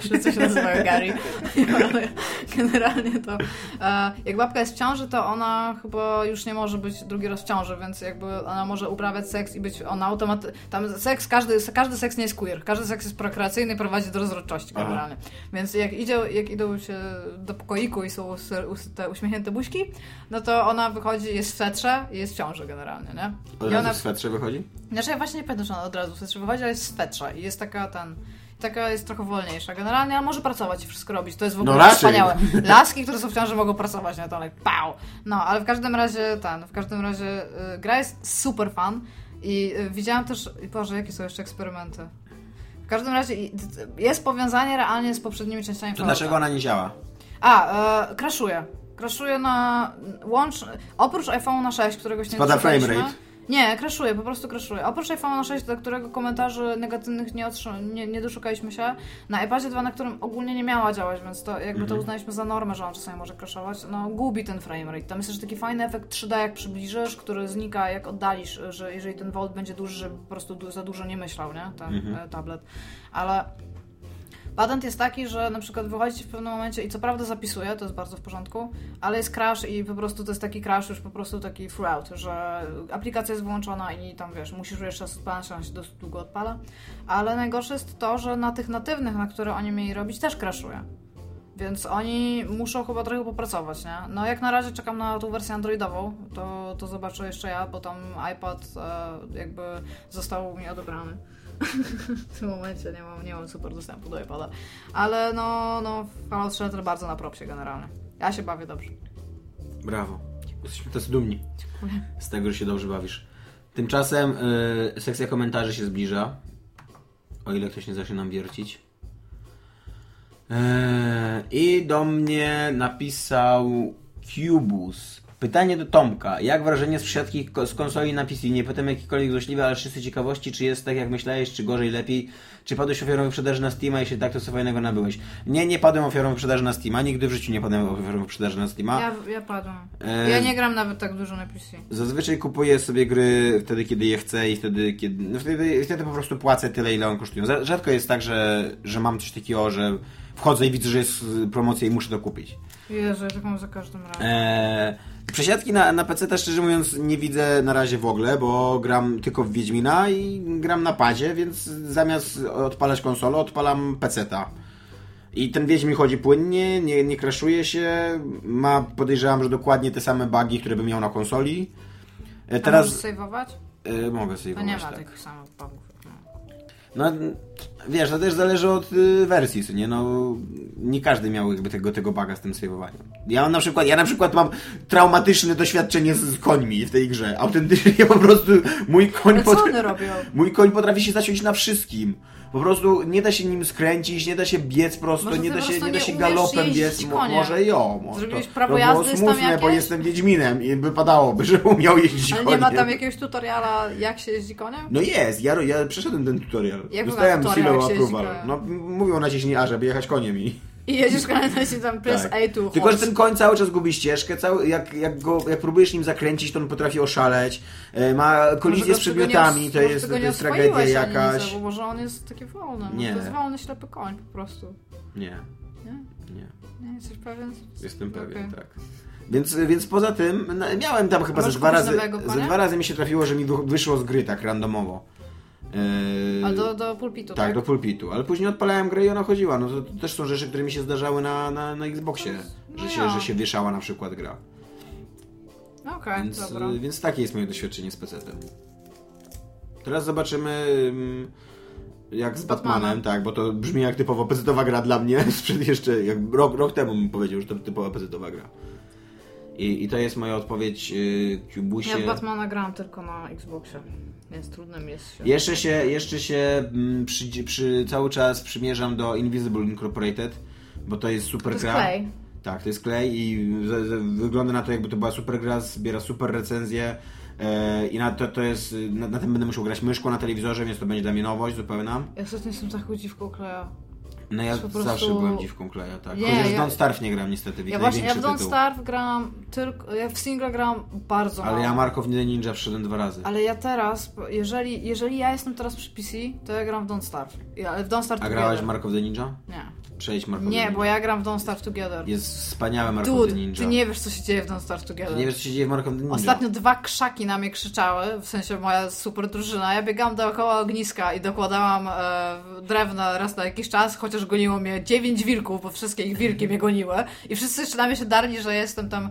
Speaker 3: Wszyscy się nazywają Gary. Generalnie to... E, jak babka jest w ciąży, to ona chyba już nie może być drugi raz w ciąży, więc jakby ona może uprawiać seks i być ona automatycznie... Tam seks, każdy, każdy seks nie jest queer. Każdy seks jest prokreacyjny prowadzi do rozrodczości generalnie. Więc jak, idzie, jak idą się do pokoiku i są te uśmiechnięte buźki, no to ona wychodzi, jest w swetrze i jest w ciąży generalnie, nie?
Speaker 2: Od razu
Speaker 3: ona,
Speaker 2: w swetrze wychodzi?
Speaker 3: znaczy ja właśnie nie pamiętam, że ona od razu w swetrze wychodzi, ale jest w swetrze i jest taka ten... Taka jest trochę wolniejsza generalnie, ale może pracować i wszystko robić. To jest w ogóle
Speaker 2: No
Speaker 3: wspaniałe. Laski, które są w ciąży mogą pracować, nie? To like, pał! No, ale w każdym razie ten, w każdym razie y, gra jest super fan i y, widziałam też, i Boże, jakie są jeszcze eksperymenty. W każdym razie jest powiązanie realnie z poprzednimi częściami
Speaker 2: To
Speaker 3: Fallouta.
Speaker 2: dlaczego ona nie działa?
Speaker 3: A, e, crashuje. Crashuje na łącz... Oprócz iPhone'a 6, któregoś nie
Speaker 2: Spada frame rate?
Speaker 3: Nie, crashuje, po prostu crashuje. Oprócz iPhone'a 6, do którego komentarzy negatywnych nie, nie, nie doszukaliśmy się, na iPadzie 2, na którym ogólnie nie miała działać, więc to jakby
Speaker 2: Mhm.
Speaker 3: to uznaliśmy za normę, że on czasami może crashować, no gubi ten frame rate. Tam jest też taki fajny efekt 3D, jak przybliżysz, który znika, jak oddalisz, że jeżeli ten volt będzie duży, żeby po prostu za dużo nie myślał, nie? Ten
Speaker 2: Mhm.
Speaker 3: e, tablet. Ale Patent jest taki, że na przykład wychodzicie w pewnym momencie i co prawda zapisuje, to jest bardzo w porządku, ale jest crash i po prostu to jest taki crash już po prostu taki throughout, że aplikacja jest wyłączona i tam wiesz, musisz jeszcze odpalać, ona się dosyć długo odpala. Ale najgorsze jest to, że na tych natywnych, na które oni mieli robić, też crashuje. Więc oni muszą chyba trochę popracować, nie? No jak na razie czekam na tą wersję androidową, to, to zobaczę jeszcze ja, bo tam iPad e, jakby został mi odebrany. W tym momencie nie mam, nie mam super dostępu do iPada. Ale no, no Fallout Shelter bardzo na propsie generalnie. Ja się bawię dobrze.
Speaker 2: Brawo. Jesteśmy tacy dumni
Speaker 3: Dziękuję.
Speaker 2: z tego, że się dobrze bawisz. Tymczasem y, sekcja komentarzy się zbliża. O ile ktoś nie zacznie nam wiercić. Eee, I do mnie napisał Cubus. Pytanie do Tomka. Jak wrażenie z przesiadki z konsoli na PC? Nie pytam jakikolwiek złośliwy, ale wszyscy ciekawości, czy jest tak jak myślałeś, czy gorzej, lepiej? Czy padłeś ofiarą wyprzedaży na Steama? Jeśli tak, to co fajnego nabyłeś? Nie, nie padłem ofiarą wyprzedaży na Steama. Nigdy w życiu nie padłem ofiarą wyprzedaży na Steama.
Speaker 3: Ja, ja padłam.
Speaker 2: E,
Speaker 3: Ja nie gram nawet tak dużo na PC.
Speaker 2: Zazwyczaj kupuję sobie gry wtedy, kiedy je chcę i wtedy, kiedy. No wtedy, wtedy po prostu płacę tyle, ile one kosztują. Za- Rzadko jest tak, że, że mam coś takiego, że wchodzę i widzę, że jest promocja i muszę to kupić.
Speaker 3: Jezu, ja tak mam za każdym razem.
Speaker 2: Eee, przesiadki na, na PC też szczerze mówiąc nie widzę na razie w ogóle, bo gram tylko w Wiedźmina i gram na padzie, więc zamiast odpalać konsolę, odpalam PC-ta. I ten Wiedźmin chodzi płynnie, nie, nie crashuje się, ma podejrzewam, że dokładnie te same bugi, które bym miał na konsoli. E,
Speaker 3: Teraz...
Speaker 2: Teraz
Speaker 3: możesz sejwować?
Speaker 2: e, mogę
Speaker 3: To
Speaker 2: sobie
Speaker 3: nie ma
Speaker 2: tak.
Speaker 3: tych samych bugów. No.
Speaker 2: Wiesz, to też zależy od y, wersji, co nie? No, nie każdy miał jakby tego, tego baga z tym saveowaniem. Ja na przykład, ja na przykład mam traumatyczne doświadczenie z, z końmi w tej grze. Autentycznie po prostu mój koń, pot, mój koń potrafi się zaciąć na wszystkim. Po prostu nie da się nim skręcić, nie da się biec prosto,
Speaker 3: Może
Speaker 2: nie da się,
Speaker 3: prostu
Speaker 2: nie da
Speaker 3: nie
Speaker 2: się galopem biec. Mo, może jo, może
Speaker 3: Zrobiłeś
Speaker 2: to,
Speaker 3: prawo
Speaker 2: to
Speaker 3: jazdy,
Speaker 2: było smutne, bo jestem Wiedźminem i wypadałoby, żeby umiał jeździć
Speaker 3: Ale
Speaker 2: koniem.
Speaker 3: nie ma tam jakiegoś tutoriala, jak się jeździ koniem?
Speaker 2: No jest, ja, ja przeszedłem ten tutorial.
Speaker 3: Jak
Speaker 2: Dostałem approval.
Speaker 3: koniem?
Speaker 2: No mówią naciśnij A, żeby jechać koniem i...
Speaker 3: I jedziesz koniem, to się tam press
Speaker 2: Tak.
Speaker 3: A tu
Speaker 2: Tylko, że ten koń cały czas gubi ścieżkę, cały, jak, jak, go, jak próbujesz nim zakręcić, to on potrafi oszaleć, e, ma kolizję z przedmiotami, to jest, to jest tragedia jakaś.
Speaker 3: Nic, bo może on jest taki wolny.
Speaker 2: Nie.
Speaker 3: Nie. To jest wolny, ślepy koń po prostu.
Speaker 2: Nie,
Speaker 3: Nie?
Speaker 2: nie,
Speaker 3: Nie, jesteś pewien?
Speaker 2: jestem pewien, tak. Więc, więc poza tym, no, miałem tam chyba ze dwa razy, ze dwa razy mi się trafiło, że mi wy- wyszło z gry tak randomowo. E,
Speaker 3: Ale do, do pulpitu,
Speaker 2: Tak,
Speaker 3: tak?
Speaker 2: do pulpitu, ale później odpalałem grę i ona chodziła. No to, to też są rzeczy, które mi się zdarzały na, na, na Xboxie,
Speaker 3: No
Speaker 2: że, się, że się wieszała na przykład gra.
Speaker 3: Okej,
Speaker 2: Więc,
Speaker 3: dobra.
Speaker 2: y, więc takie jest moje doświadczenie z PC-tem. Teraz zobaczymy ym, jak z Batmanem,
Speaker 3: Batmanem.
Speaker 2: tak, bo to brzmi jak typowo PC-towa gra dla mnie, sprzed jeszcze, jak rok, rok temu bym powiedział, że to typowa PC-towa gra. I, I to jest moja odpowiedź yy, Cubusie.
Speaker 3: Ja w Batmana gram tylko na Xboxie, więc trudno mi jest się...
Speaker 2: Jeszcze się, jeszcze się mm, przy, przy, cały czas przymierzam do Invisible Incorporated, bo to jest super
Speaker 3: To jest
Speaker 2: gra.
Speaker 3: Clay.
Speaker 2: Tak, to jest Clay i z, z, wygląda na to, jakby to była super gra, zbiera super recenzje e, i na to, to jest, na, na tym będę musiał grać myszką na telewizorze, więc to będzie dla mnie nowość zupełna.
Speaker 3: Ja ostatnio jestem taką dziwką Kleja.
Speaker 2: No ja
Speaker 3: prostu-
Speaker 2: zawsze byłem dziwką Claya, tak.
Speaker 3: Nie,
Speaker 2: Chociaż w
Speaker 3: ja-
Speaker 2: Don't Starve nie gram niestety,
Speaker 3: Ja właśnie, ja w Don't
Speaker 2: tytuł.
Speaker 3: Starve gram tylko... Ja w single gram bardzo
Speaker 2: Ale
Speaker 3: mało.
Speaker 2: ja Mark of the Ninja przyszedłem dwa razy.
Speaker 3: Ale ja teraz, jeżeli, jeżeli ja jestem teraz przy PC, to ja gram w Don't Starve. Ja, ale w Don't Starve
Speaker 2: A grałeś w Mark of the Ninja?
Speaker 3: Nie.
Speaker 2: Of the
Speaker 3: Nie,
Speaker 2: Ninja.
Speaker 3: bo ja gram w Don't Starve Together.
Speaker 2: Jest wspaniały Mark of
Speaker 3: Dude,
Speaker 2: Ninja.
Speaker 3: ty nie wiesz, co się dzieje w Don't Starve Together.
Speaker 2: Ty nie wiesz, co się dzieje w the Ninja.
Speaker 3: Ostatnio dwa krzaki na mnie krzyczały, w sensie moja super drużyna. Ja biegałam dookoła ogniska i dokładałam e, drewna raz na jakiś czas, chociaż goniło mnie dziewięć wilków, bo wszystkie ich wilki mnie goniły. I wszyscy jeszcze na mnie się darli, że jestem tam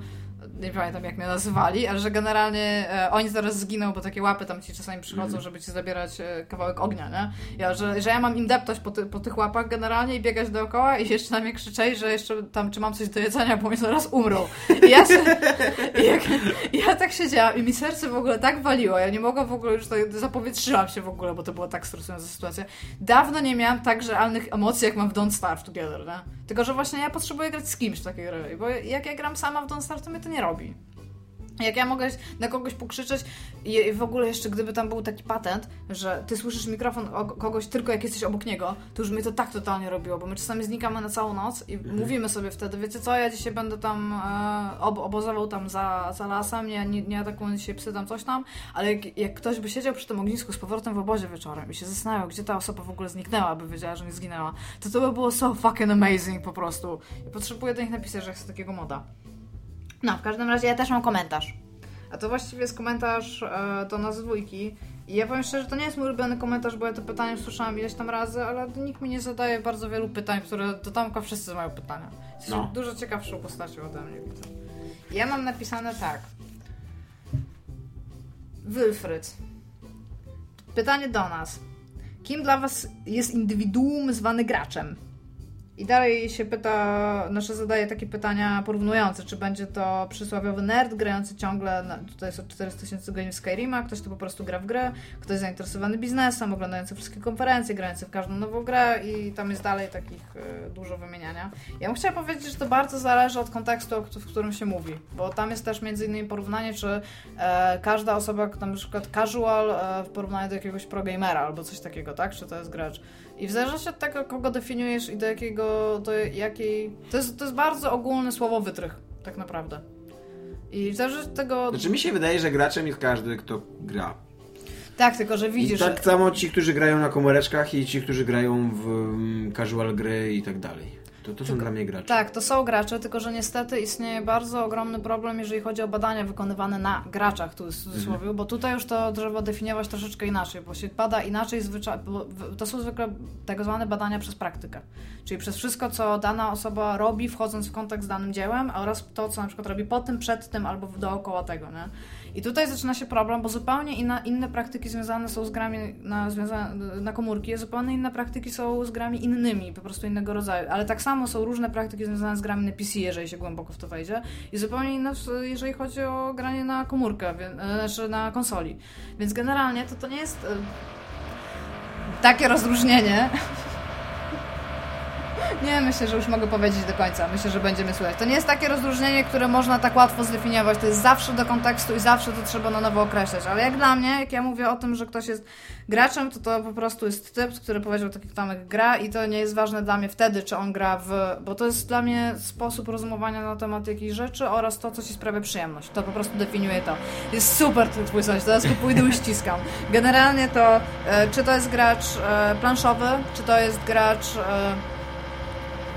Speaker 3: nie pamiętam jak mnie nazywali, ale że generalnie e, oni zaraz zginą, bo takie łapy tam ci czasami przychodzą,
Speaker 2: Mhm.
Speaker 3: żeby ci zabierać e, kawałek ognia, nie? Ja, że, że ja mam im deptać po, ty, po tych łapach generalnie i biegać dookoła i jeszcze na mnie krzyczeć, że jeszcze tam czy mam coś do jedzenia, bo oni zaraz umrą. I ja się, jak, ja tak siedziałam i mi serce w ogóle tak waliło, ja nie mogłam w ogóle już, tak, zapowietrzyłam się w ogóle, bo to była tak stresująca sytuacja. Dawno nie miałam tak realnych emocji, jak mam w Don't Starve Together, nie? Tylko, że właśnie ja potrzebuję grać z kimś w takiej gry, bo jak ja gram sama w Don't Starve, to mnie to nie robi. Jak ja mogę na kogoś pokrzyczeć i w ogóle jeszcze gdyby tam był taki patent, że ty słyszysz mikrofon kogoś tylko jak jesteś obok niego, to już mnie to tak totalnie robiło, bo my czasami znikamy na całą noc i mhm. mówimy sobie wtedy, wiecie co, ja dzisiaj będę tam e, ob obozował tam za, za lasem, nie, nie, nie atakują dzisiaj psy tam coś tam, ale jak, jak, ktoś by siedział przy tym ognisku z powrotem w obozie wieczorem i się zastanawiał, gdzie ta osoba w ogóle zniknęła, by wiedziała, że nie zginęła, to to by było so fucking amazing po prostu. I potrzebuję do nich napisać, że chcę takiego moda. No, w każdym razie ja też mam komentarz. A to właściwie jest komentarz e, do nas dwójki. I ja powiem szczerze, to nie jest mój ulubiony komentarz, bo ja to pytanie słyszałam ileś tam razy, ale nikt mi nie zadaje bardzo wielu pytań, które do Tomka wszyscy mają pytania. Jesteś no. dużo ciekawszą postacią ode mnie, widzę. Ja mam napisane tak. Wilfryd. Pytanie do nas. Kim dla Was jest indywiduum zwany graczem? I dalej się pyta, znaczy zadaje takie pytania porównujące, czy będzie to przysłowiowy nerd grający ciągle, na, tutaj jest od 400 tysięcy godzin w Skyrima, ktoś to po prostu gra w grę, ktoś zainteresowany biznesem, oglądający wszystkie konferencje, grający w każdą nową grę i tam jest dalej takich y, dużo wymieniania. Ja bym chciała powiedzieć, że to bardzo zależy od kontekstu, w którym się mówi, bo tam jest też między innymi porównanie, czy e, każda osoba, na przykład casual e, w porównaniu do jakiegoś progamera albo coś takiego, tak? Czy to jest gracz. I w zależności od tego, kogo definiujesz i do jakiego, do jakiej... To jest, to jest bardzo ogólny słowo wytrych, tak naprawdę. I w zależności od tego...
Speaker 2: Znaczy mi się wydaje, że graczem jest każdy, kto gra.
Speaker 3: Tak, tylko że widzisz...
Speaker 2: I tak że... samo ci, którzy grają na komóreczkach i ci, którzy grają w um, casual gry i tak dalej. To, to są dla mnie gracze.
Speaker 3: Tak, to są gracze, tylko że niestety istnieje bardzo ogromny problem, jeżeli chodzi o badania wykonywane na graczach, tu w cudzysłowie, mhm. bo tutaj już to trzeba definiować troszeczkę inaczej, bo się bada inaczej, zwyczaj, to są zwykle tak zwane badania przez praktykę, czyli przez wszystko, co dana osoba robi, wchodząc w kontakt z danym dziełem, oraz to, co na przykład robi po tym, przed tym albo dookoła tego, nie? I tutaj zaczyna się problem, bo zupełnie inna, inne praktyki związane są z grami na, związane, na komórki, zupełnie inne praktyki są z grami innymi, po prostu innego rodzaju. Ale tak samo są różne praktyki związane z grami na PC, jeżeli się głęboko w to wejdzie, i zupełnie inne, jeżeli chodzi o granie na komórkę, znaczy na konsoli. Więc generalnie to to nie jest e, takie rozróżnienie. Nie, myślę, że już mogę powiedzieć do końca. Myślę, że będziemy słychać. To nie jest takie rozróżnienie, które można tak łatwo zdefiniować. To jest zawsze do kontekstu i zawsze to trzeba na nowo określać. Ale jak dla mnie, jak ja mówię o tym, że ktoś jest graczem, to to po prostu jest typ, który powiedział taki Tomek gra i to nie jest ważne dla mnie wtedy, czy on gra w... Bo to jest dla mnie sposób rozumowania na temat jakichś rzeczy oraz to, co ci sprawia przyjemność. To po prostu definiuje to. Jest super twój coś, teraz go pójdę i. Generalnie to, e, czy to jest gracz e, planszowy, czy to jest gracz...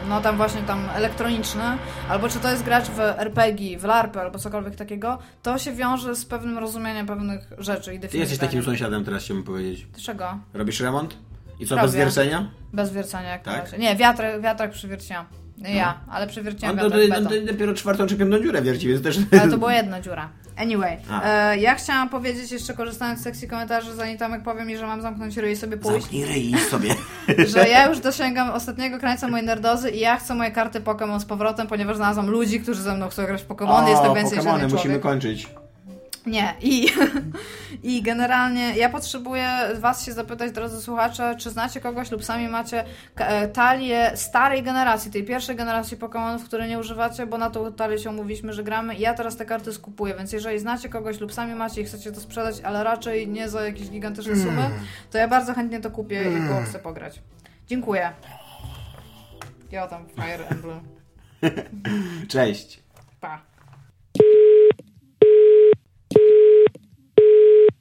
Speaker 3: No tam właśnie tam elektroniczny, albo czy to jest gracz w RPG, w LARP albo cokolwiek takiego, to się wiąże z pewnym rozumieniem pewnych rzeczy i definicji.
Speaker 2: Ty jesteś takim sąsiadem, teraz chciałbym powiedzieć.
Speaker 3: Dlaczego?
Speaker 2: Robisz remont? I co, Robię. bez wiercenia?
Speaker 3: Bez wiercenia, jak tak? razie. Nie, wiatrak, wiatrak przywierciłam. No. Ja, ale przewierciłam
Speaker 2: on, to, on, to, dopiero czwartą czy piątą dziurę wierci, więc też...
Speaker 3: Ale to była jedna dziura. Anyway, e, ja chciałam powiedzieć jeszcze, korzystając z sekcji komentarzy, zanim Tomek powie mi, że mam zamknąć ryj i sobie pójść.
Speaker 2: Zamknij ryj sobie.
Speaker 3: że ja już dosięgam ostatniego krańca mojej nerdozy i ja chcę moje karty Pokémon z powrotem, ponieważ znalazłam ludzi, którzy ze mną chcą grać w Pokémon. Jest to więcej
Speaker 2: Pokemony, musimy kończyć.
Speaker 3: Nie, i, i generalnie ja potrzebuję Was się zapytać, drodzy słuchacze, czy znacie kogoś lub sami macie e, talię starej generacji, tej pierwszej generacji Pokémonów, które nie używacie, bo na tą talię się umówiliśmy, że gramy i ja teraz te karty skupuję, więc jeżeli znacie kogoś lub sami macie i chcecie to sprzedać, ale raczej nie za jakieś gigantyczne sumy, mm. to ja bardzo chętnie to kupię i go mm. chcę pograć. Dziękuję. Ja tam Fire Emblem.
Speaker 2: Cześć.
Speaker 3: Pa.